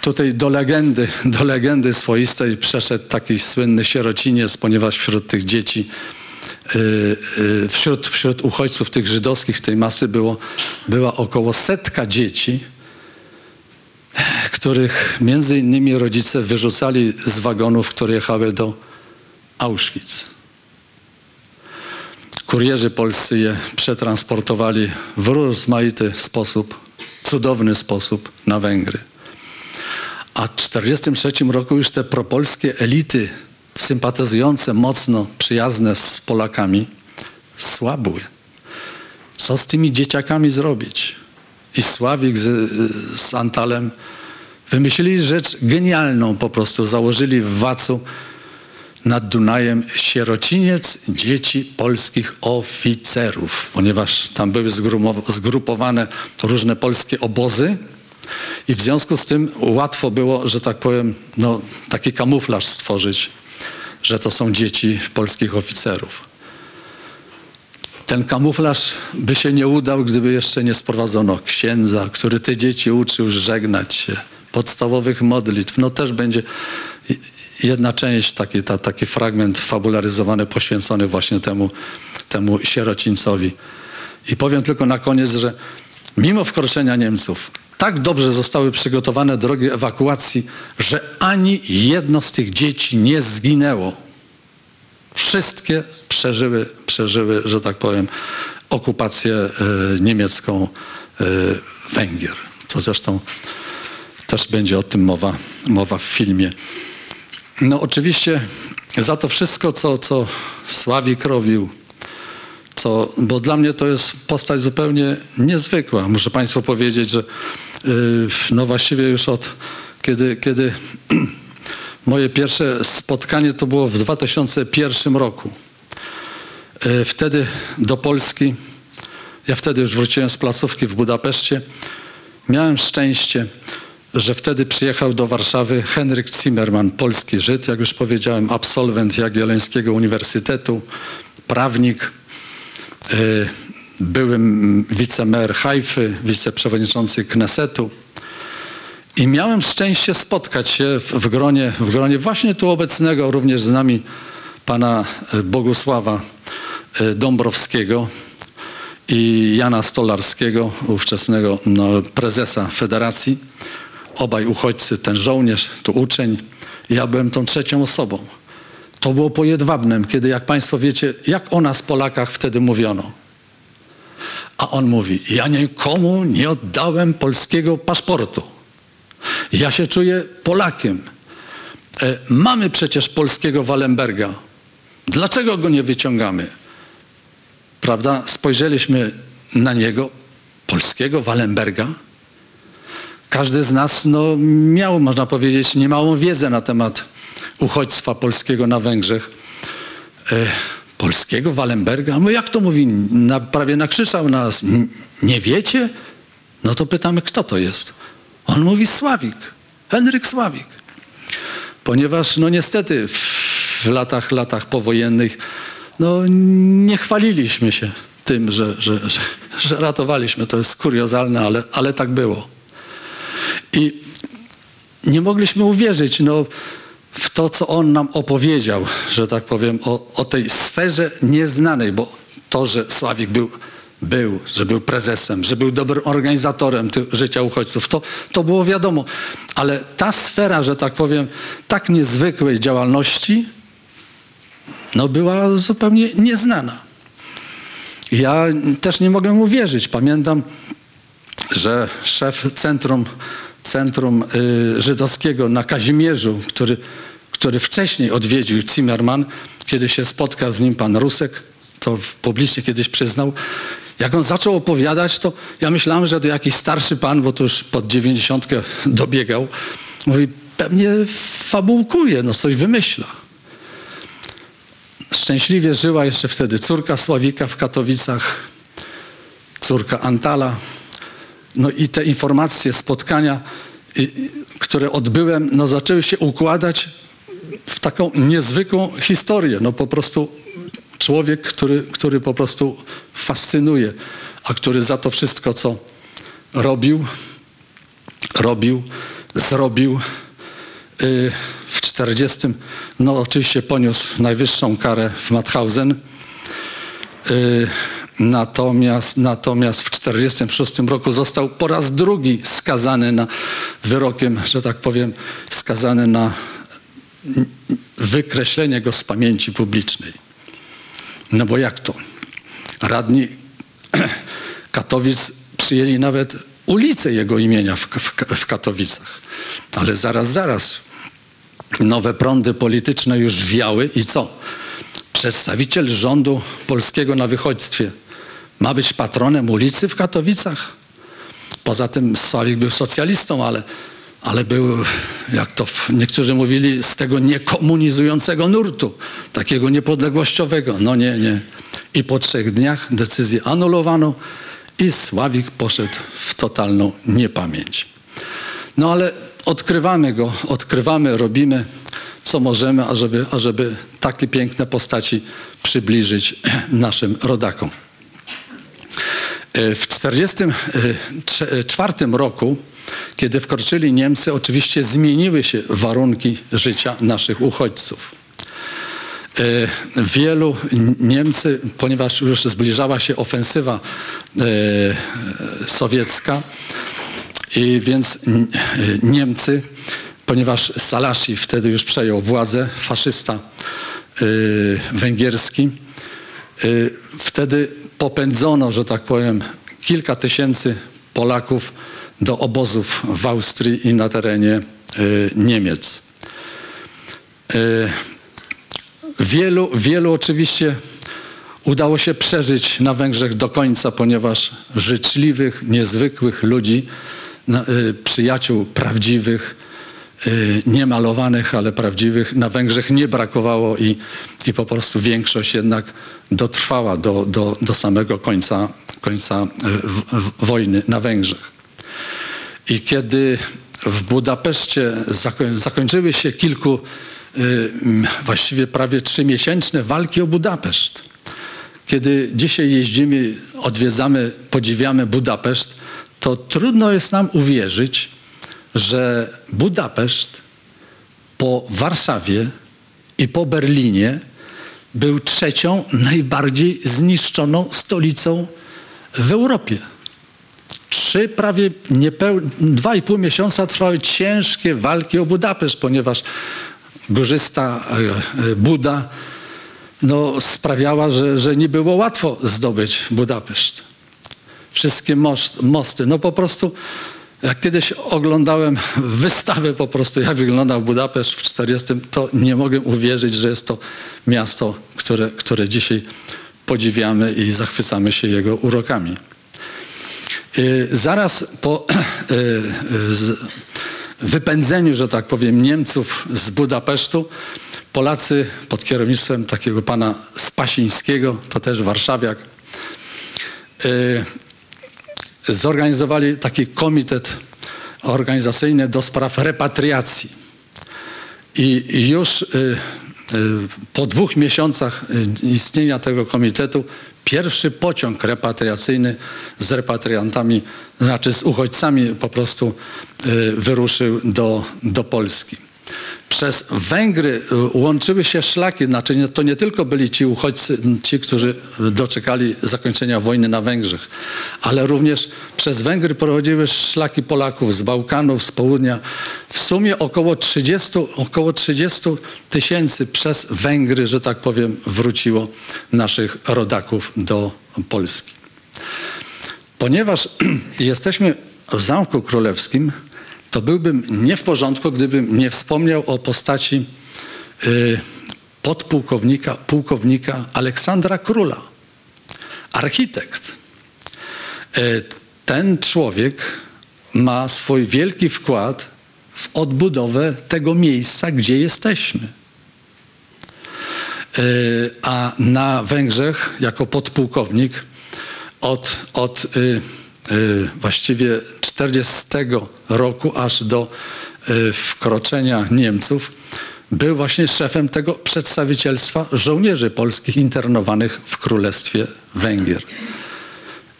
tutaj do legendy, do legendy swoistej przeszedł taki słynny sierociniec, ponieważ wśród tych dzieci, wśród, wśród uchodźców tych żydowskich tej masy było, była około setka dzieci, których między innymi rodzice wyrzucali z wagonów, które jechały do Auschwitz. Kurierzy polscy je przetransportowali w rozmaity sposób, cudowny sposób na Węgry. A w 1943 roku już te propolskie elity sympatyzujące mocno, przyjazne z Polakami, słabły. Co z tymi dzieciakami zrobić? I Sławik z, z Antalem wymyślili rzecz genialną po prostu. Założyli w Wacu nad Dunajem sierociniec dzieci polskich oficerów, ponieważ tam były zgrupowane różne polskie obozy i w związku z tym łatwo było, że tak powiem, no, taki kamuflaż stworzyć, że to są dzieci polskich oficerów. Ten kamuflaż by się nie udał, gdyby jeszcze nie sprowadzono księdza, który te dzieci uczył żegnać się, podstawowych modlitw. No też będzie jedna część, taki, ta, taki fragment fabularyzowany, poświęcony właśnie temu, temu sierocińcowi. I powiem tylko na koniec, że mimo wkroczenia Niemców, tak dobrze zostały przygotowane drogi ewakuacji, że ani jedno z tych dzieci nie zginęło. Wszystkie przeżyły, przeżyły że tak powiem, okupację e, niemiecką e, Węgier. Co zresztą też będzie o tym mowa, mowa w filmie. No oczywiście za to wszystko, co, co Sławik robił, co, bo dla mnie to jest postać zupełnie niezwykła. Muszę Państwu powiedzieć, że no właściwie już od kiedy, kiedy moje pierwsze spotkanie to było w 2001 roku. e, wtedy do Polski, ja wtedy już wróciłem z placówki w Budapeszcie, miałem szczęście, że wtedy przyjechał do Warszawy Henryk Zimmerman, polski Żyd, jak już powiedziałem, absolwent Jagiellońskiego Uniwersytetu, prawnik, e, były wicemer Hajfy, wiceprzewodniczący Knesetu. I miałem szczęście spotkać się w, w, gronie, w gronie właśnie tu obecnego, również z nami pana e, Bogusława e, Dąbrowskiego i Jana Stolarskiego, ówczesnego no, prezesa federacji. Obaj uchodźcy, ten żołnierz, tu uczeń. Ja byłem tą trzecią osobą. To było po Jedwabnem, kiedy, jak państwo wiecie, jak o nas Polakach wtedy mówiono. A on mówi, ja nikomu nie oddałem polskiego paszportu. Ja się czuję Polakiem. E, mamy przecież polskiego Wallenberga. Dlaczego go nie wyciągamy? Prawda? Spojrzeliśmy na niego, polskiego Wallenberga. Każdy z nas no, miał, można powiedzieć, niemałą wiedzę na temat uchodźstwa polskiego na Węgrzech. E, polskiego Wallenberga? No jak to mówi? Na, prawie nakrzyczał na nas. Nie wiecie? No to pytamy, kto to jest? On mówi Sławik, Henryk Sławik. Ponieważ no niestety w latach, latach powojennych no, nie chwaliliśmy się tym, że, że, że, że ratowaliśmy. To jest kuriozalne, ale, ale tak było. I nie mogliśmy uwierzyć no, w to, co on nam opowiedział, że tak powiem, o, o tej sferze nieznanej, bo to, że Sławik był był, że był prezesem, że był dobrym organizatorem życia uchodźców. To, to było wiadomo. Ale ta sfera, że tak powiem, tak niezwykłej działalności, no była zupełnie nieznana. Ja też nie mogłem uwierzyć. Pamiętam, że szef centrum, centrum y, żydowskiego na Kazimierzu, który, który wcześniej odwiedził Zimmerman, kiedy się spotkał z nim pan Rusek, to publicznie kiedyś przyznał, jak on zaczął opowiadać, to ja myślałem, że to jakiś starszy pan, bo to już pod dziewięćdziesiątkę dobiegał. Mówi, pewnie fabułkuje, no coś wymyśla. Szczęśliwie żyła jeszcze wtedy córka Sławika w Katowicach, córka Antala. No i te informacje, spotkania, które odbyłem, no zaczęły się układać w taką niezwykłą historię. No po prostu człowiek, który, który po prostu fascynuje, a który za to wszystko, co robił, robił, zrobił yy, w 40, no oczywiście poniósł najwyższą karę w Mauthausen. Yy, natomiast, natomiast w 46 roku został po raz drugi skazany na wyrokiem, że tak powiem, skazany na wykreślenie go z pamięci publicznej. No bo jak to? Radni Katowic przyjęli nawet ulicę jego imienia w, w, w Katowicach. Ale zaraz, zaraz. Nowe prądy polityczne już wiały i co? Przedstawiciel rządu polskiego na wychodźstwie ma być patronem ulicy w Katowicach? Poza tym Sławik był socjalistą, ale ale był, jak to niektórzy mówili, z tego niekomunizującego nurtu, takiego niepodległościowego. No nie, nie. I po trzech dniach decyzję anulowano i Sławik poszedł w totalną niepamięć. No ale odkrywamy go, odkrywamy, robimy co możemy, ażeby, ażeby takie piękne postaci przybliżyć naszym rodakom. W 1944 roku kiedy wkroczyli Niemcy, oczywiście zmieniły się warunki życia naszych uchodźców. E, wielu Niemcy, ponieważ już zbliżała się ofensywa e, sowiecka, i więc Niemcy, ponieważ Salashi wtedy już przejął władzę, faszysta e, węgierski, wtedy popędzono, że tak powiem, kilka tysięcy Polaków do obozów w Austrii i na terenie y, Niemiec. Y, wielu, wielu oczywiście udało się przeżyć na Węgrzech do końca, ponieważ życzliwych, niezwykłych ludzi, y, przyjaciół prawdziwych, y, niemalowanych, ale prawdziwych na Węgrzech nie brakowało i, i po prostu większość jednak dotrwała do, do, do samego końca, końca y, w, w, wojny na Węgrzech. I kiedy w Budapeszcie zakoń, zakończyły się kilku, y, właściwie prawie trzymiesięczne walki o Budapeszt, kiedy dzisiaj jeździmy, odwiedzamy, podziwiamy Budapeszt, to trudno jest nam uwierzyć, że Budapeszt po Warszawie i po Berlinie był trzecią najbardziej zniszczoną stolicą w Europie. Trzy prawie niepeł... dwa i pół miesiąca trwały ciężkie walki o Budapeszt, ponieważ górzysta e, Buda no, sprawiała, że, że nie było łatwo zdobyć Budapeszt. Wszystkie most, mosty, no po prostu jak kiedyś oglądałem wystawę po prostu, jak wyglądał Budapeszt w 40, to nie mogę uwierzyć, że jest to miasto, które, które dzisiaj podziwiamy i zachwycamy się jego urokami. Y, zaraz po y, wypędzeniu, że tak powiem, Niemców z Budapesztu, Polacy pod kierownictwem takiego pana Spasińskiego, to też warszawiak, y, zorganizowali taki komitet organizacyjny do spraw repatriacji. I już po dwóch miesiącach istnienia tego komitetu pierwszy pociąg repatriacyjny z repatriantami, znaczy z uchodźcami po prostu wyruszył do, do Polski. Przez Węgry łączyły się szlaki, znaczy to nie tylko byli ci uchodźcy, ci, którzy doczekali zakończenia wojny na Węgrzech, ale również przez Węgry prowadziły szlaki Polaków z Bałkanów, z południa. W sumie około 30, około 30 tysięcy przez Węgry, że tak powiem, wróciło naszych rodaków do Polski. Ponieważ jesteśmy w Zamku Królewskim, to byłbym nie w porządku, gdybym nie wspomniał o postaci y, podpułkownika, pułkownika Aleksandra Króla, architekt. Y, ten człowiek ma swój wielki wkład w odbudowę tego miejsca, gdzie jesteśmy. Y, a na Węgrzech, jako podpułkownik, od, od właściwie 40 roku aż do y, wkroczenia Niemców był właśnie szefem tego przedstawicielstwa żołnierzy polskich internowanych w Królestwie Węgier.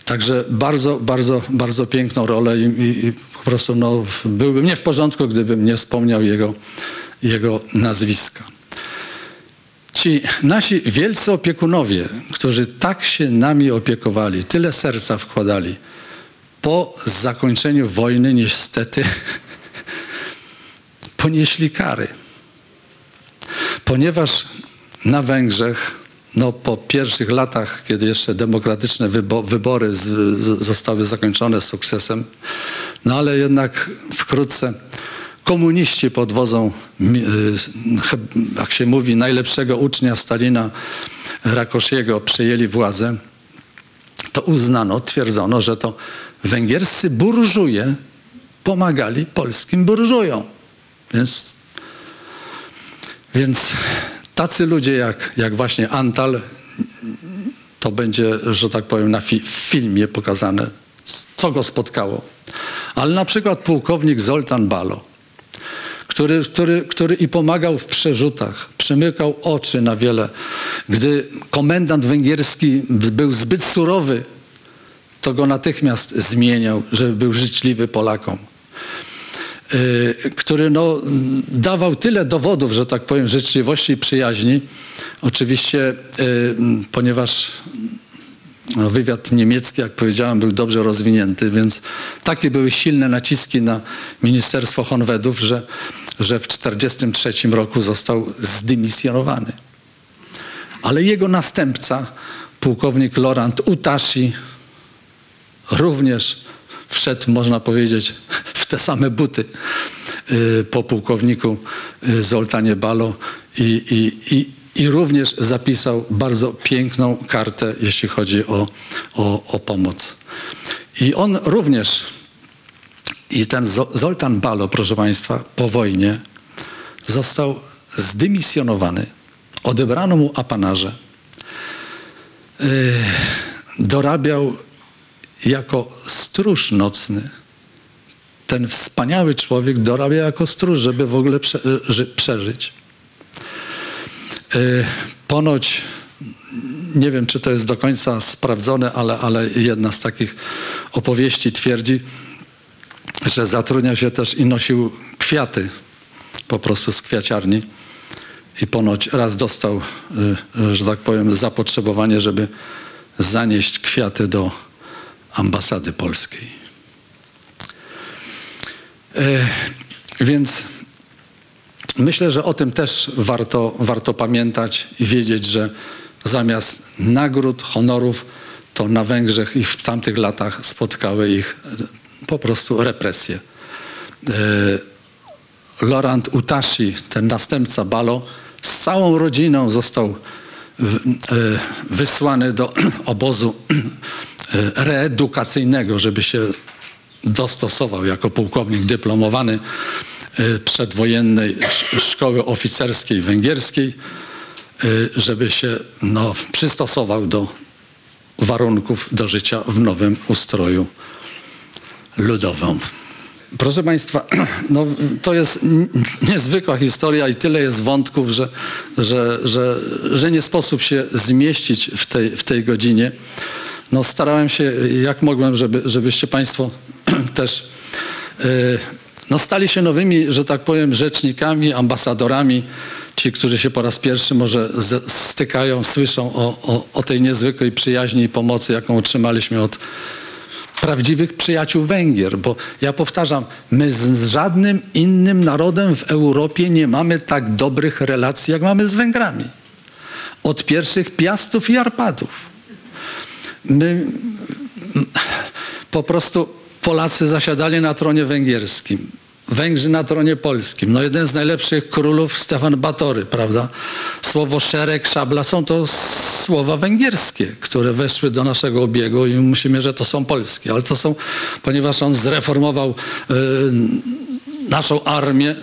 Także bardzo, bardzo, bardzo piękną rolę i, i, i po prostu no, byłbym nie w porządku, gdybym nie wspomniał jego, jego nazwiska. Ci nasi wielcy opiekunowie, którzy tak się nami opiekowali, tyle serca wkładali, po zakończeniu wojny niestety ponieśli kary. Ponieważ na Węgrzech, no po pierwszych latach, kiedy jeszcze demokratyczne wybory zostały zakończone sukcesem, no ale jednak wkrótce komuniści pod wodzą, jak się mówi, najlepszego ucznia Stalina, Rakosziego przejęli władzę, to uznano, twierdzono, że to węgierscy burżuje pomagali polskim burżujom. Więc, więc tacy ludzie jak, jak właśnie Antal, to będzie, że tak powiem, na fi filmie pokazane, co go spotkało. Ale na przykład pułkownik Zoltan Balo, który, który, który i pomagał w przerzutach, przymykał oczy na wiele. Gdy komendant węgierski był zbyt surowy to go natychmiast zmieniał, żeby był życzliwy Polakom. Yy, który no, dawał tyle dowodów, że tak powiem, życzliwości i przyjaźni. Oczywiście, yy, ponieważ no, wywiad niemiecki, jak powiedziałem, był dobrze rozwinięty, więc takie były silne naciski na Ministerstwo Honwedów, że, że w 1943 roku został zdymisjonowany. Ale jego następca, pułkownik Laurent Utashi, również wszedł, można powiedzieć, w te same buty y, po pułkowniku y, Zoltanie Balo i, i, i, i również zapisał bardzo piękną kartę, jeśli chodzi o, o, o pomoc. I on również I ten Zo- Zoltan Balo, proszę Państwa, po wojnie został zdymisjonowany. Odebrano mu apanarze. Yy, dorabiał jako stróż nocny. Ten wspaniały człowiek dorabia jako stróż, żeby w ogóle prze, ży, przeżyć. Yy, ponoć, nie wiem czy to jest do końca sprawdzone, ale, ale jedna z takich opowieści twierdzi, że zatrudniał się też i nosił kwiaty po prostu z kwiaciarni. I ponoć raz dostał, y, że tak powiem, zapotrzebowanie, żeby zanieść kwiaty do ambasady polskiej. E, Więc myślę, że o tym też warto, warto pamiętać i wiedzieć, że zamiast nagród, honorów, to na Węgrzech i w tamtych latach spotkały ich e, po prostu represje. E, Laurent Utashi, ten następca Balo, z całą rodziną został wysłany do obozu reedukacyjnego, żeby się dostosował jako pułkownik dyplomowany e, przedwojennej sz- szkoły oficerskiej węgierskiej, e, żeby się no, przystosował do warunków do życia w nowym ustroju ludowym. Proszę Państwa, no, to jest niezwykła historia i tyle jest wątków, że, że, że, że nie sposób się zmieścić w tej, w tej godzinie. No, starałem się jak mogłem, żeby, żebyście Państwo też e, no, stali się nowymi, że tak powiem, rzecznikami, ambasadorami. Ci, którzy się po raz pierwszy może stykają, słyszą o, o, o tej niezwykłej przyjaźni i pomocy, jaką otrzymaliśmy od prawdziwych przyjaciół Węgier, bo ja powtarzam, my z żadnym innym narodem w Europie nie mamy tak dobrych relacji, jak mamy z Węgrami. Od pierwszych Piastów i Arpadów. My po prostu Polacy zasiadali na tronie węgierskim, Węgrzy na tronie polskim. No jeden z najlepszych królów, Stefan Batory, prawda? Słowo szereg, szabla są to słowa węgierskie, które weszły do naszego obiegu i musimy, że to są polskie, ale to są, ponieważ on zreformował y, naszą armię,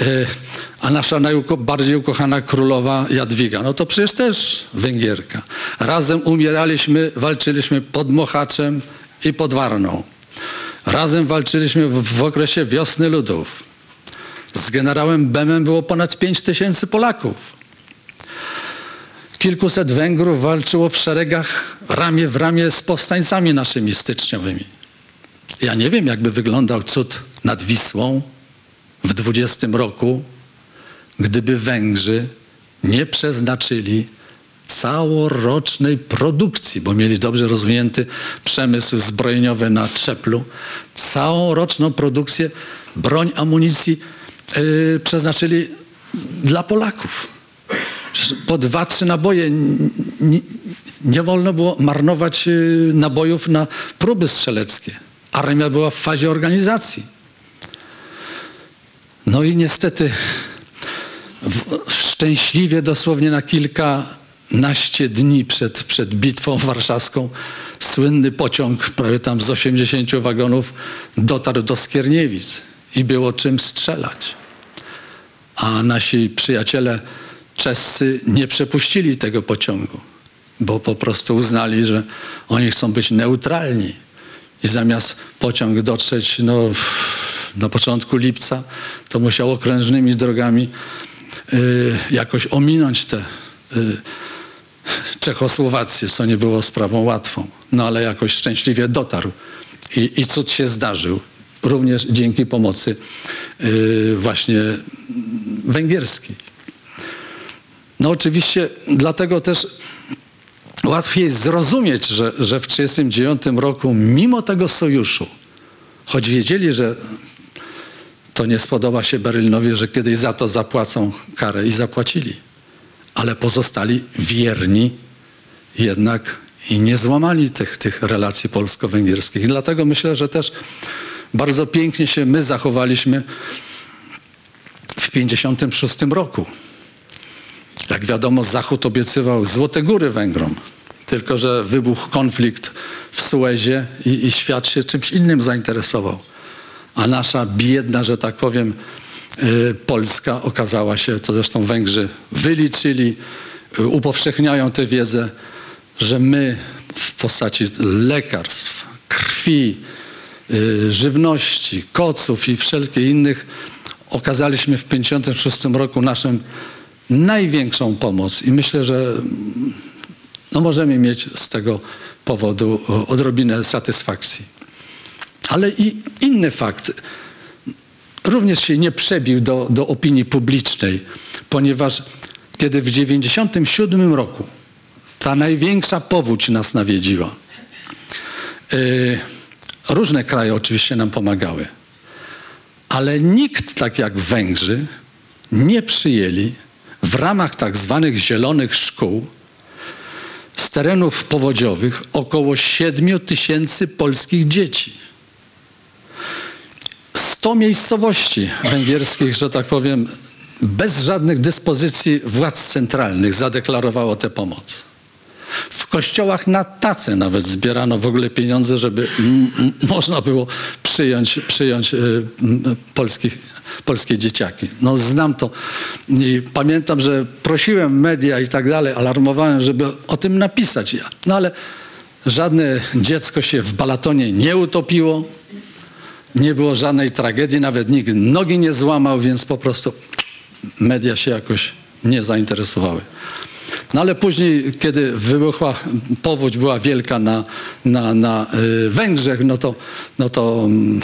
y, a nasza najbardziej ukochana królowa Jadwiga, no to przecież też Węgierka. Razem umieraliśmy, walczyliśmy pod Mochaczem i pod Warną. Razem walczyliśmy w, w okresie wiosny ludów. Z generałem Bemem było ponad 5 tysięcy Polaków. Kilkuset Węgrów walczyło w szeregach ramię w ramię z powstańcami naszymi styczniowymi. Ja nie wiem, jakby wyglądał cud nad Wisłą w 20 roku, gdyby Węgrzy nie przeznaczyli całorocznej produkcji, bo mieli dobrze rozwinięty przemysł zbrojeniowy na Trzeplu, całoroczną produkcję broń, amunicji yy, przeznaczyli dla Polaków. Po dwa, trzy naboje nie, nie wolno było marnować yy, nabojów na próby strzeleckie. Armia była w fazie organizacji. No i niestety w, szczęśliwie dosłownie na kilkanaście dni przed, przed bitwą warszawską słynny pociąg, prawie tam z 80 wagonów, dotarł do Skierniewic i było czym strzelać. A nasi przyjaciele czescy nie przepuścili tego pociągu, bo po prostu uznali, że oni chcą być neutralni. I zamiast pociąg dotrzeć no, na początku lipca, to musiał okrężnymi drogami jakoś ominąć te y, Czechosłowację, co nie było sprawą łatwą. No ale jakoś szczęśliwie dotarł i, i cud się zdarzył. Również dzięki pomocy y, właśnie węgierskiej. No oczywiście dlatego też łatwiej zrozumieć, że, że w 1939 roku mimo tego sojuszu, choć wiedzieli, że to nie spodoba się Berlinowi, że kiedyś za to zapłacą karę i zapłacili, ale pozostali wierni jednak i nie złamali tych, tych relacji polsko-węgierskich. I dlatego myślę, że też bardzo pięknie się my zachowaliśmy w 1956 roku. Jak wiadomo, Zachód obiecywał Złote Góry Węgrom. Tylko, że wybuchł konflikt w Suezie i, i świat się czymś innym zainteresował. A nasza biedna, że tak powiem, y, Polska okazała się, to zresztą Węgrzy wyliczyli, y, upowszechniają tę wiedzę, że my w postaci lekarstw, krwi, y, żywności, koców i wszelkich innych okazaliśmy w 1956 roku naszym największą pomoc i myślę, że no możemy mieć z tego powodu odrobinę satysfakcji. Ale i inny fakt również się nie przebił do, do opinii publicznej, ponieważ kiedy w 1997 roku ta największa powódź nas nawiedziła, yy, różne kraje oczywiście nam pomagały, ale nikt tak jak Węgrzy nie przyjęli w ramach tak zwanych zielonych szkół z terenów powodziowych około 7 tysięcy polskich dzieci. 100 miejscowości węgierskich, że tak powiem, bez żadnych dyspozycji władz centralnych zadeklarowało tę pomoc. W kościołach na tace nawet zbierano w ogóle pieniądze, żeby można było przyjąć, przyjąć y, polskich, polskie dzieciaki. No znam to i pamiętam, że prosiłem media i tak dalej, alarmowałem, żeby o tym napisać. No ale żadne dziecko się w balatonie nie utopiło, nie było żadnej tragedii, nawet nikt nogi nie złamał, więc po prostu media się jakoś nie zainteresowały. No ale później, kiedy wybuchła powódź, była wielka na, na, na y, Węgrzech, no to, no to mm,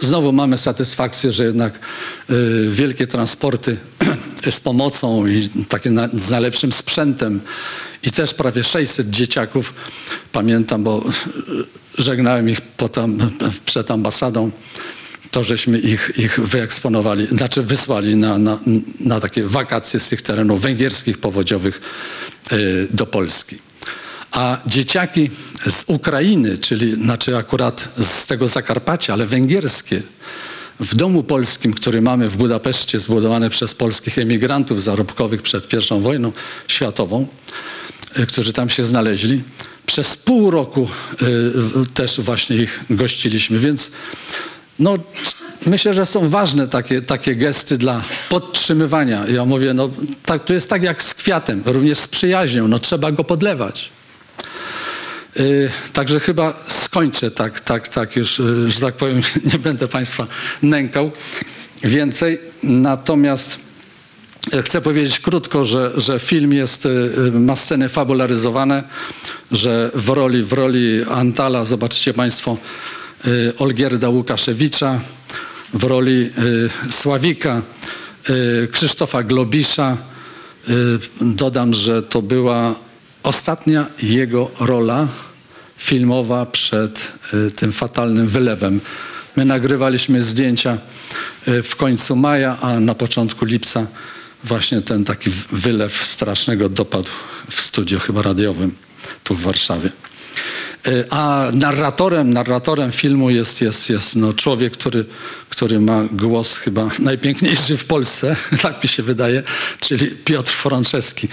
znowu mamy satysfakcję, że jednak y, wielkie transporty z pomocą i takie na, z najlepszym sprzętem i też prawie 600 dzieciaków, pamiętam, bo y, żegnałem ich potem przed ambasadą, to żeśmy ich, ich wyeksponowali, znaczy wysłali na, na, na takie wakacje z tych terenów węgierskich, powodziowych y, do Polski. A dzieciaki z Ukrainy, czyli znaczy akurat z tego Zakarpacia, ale węgierskie, w domu polskim, który mamy w Budapeszcie, zbudowany przez polskich emigrantów zarobkowych przed I wojną światową, y, którzy tam się znaleźli, przez pół roku y, też właśnie ich gościliśmy, więc no, myślę, że są ważne takie, takie gesty dla podtrzymywania. Ja mówię, no, tak, to jest tak jak z kwiatem, również z przyjaźnią, no, trzeba go podlewać. Yy, także chyba skończę tak, tak, tak już, yy, że tak powiem, nie będę Państwa nękał więcej. Natomiast chcę powiedzieć krótko, że, że film jest, yy, ma sceny fabularyzowane, że w roli, w roli Antala, zobaczycie Państwo, y, Olgierda Łukaszewicza, w roli y, Sławika, y, Krzysztofa Globisza. Y, Dodam, że to była ostatnia jego rola filmowa przed y, tym fatalnym wylewem. My nagrywaliśmy zdjęcia y, w końcu maja, a na początku lipca właśnie ten taki wylew strasznego dopadł w studio chyba radiowym tu w Warszawie. Y, A narratorem, narratorem filmu jest, jest, jest no człowiek, który, który ma głos chyba najpiękniejszy w Polsce, tak mi się wydaje, czyli Piotr Frączewski.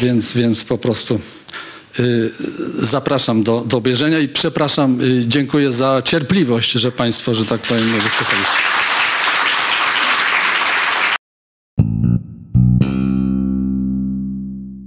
Więc, więc po prostu y, zapraszam do, do obejrzenia i przepraszam, y, dziękuję za cierpliwość, że Państwo, że tak powiem, wysłuchaliście. Mm-hmm.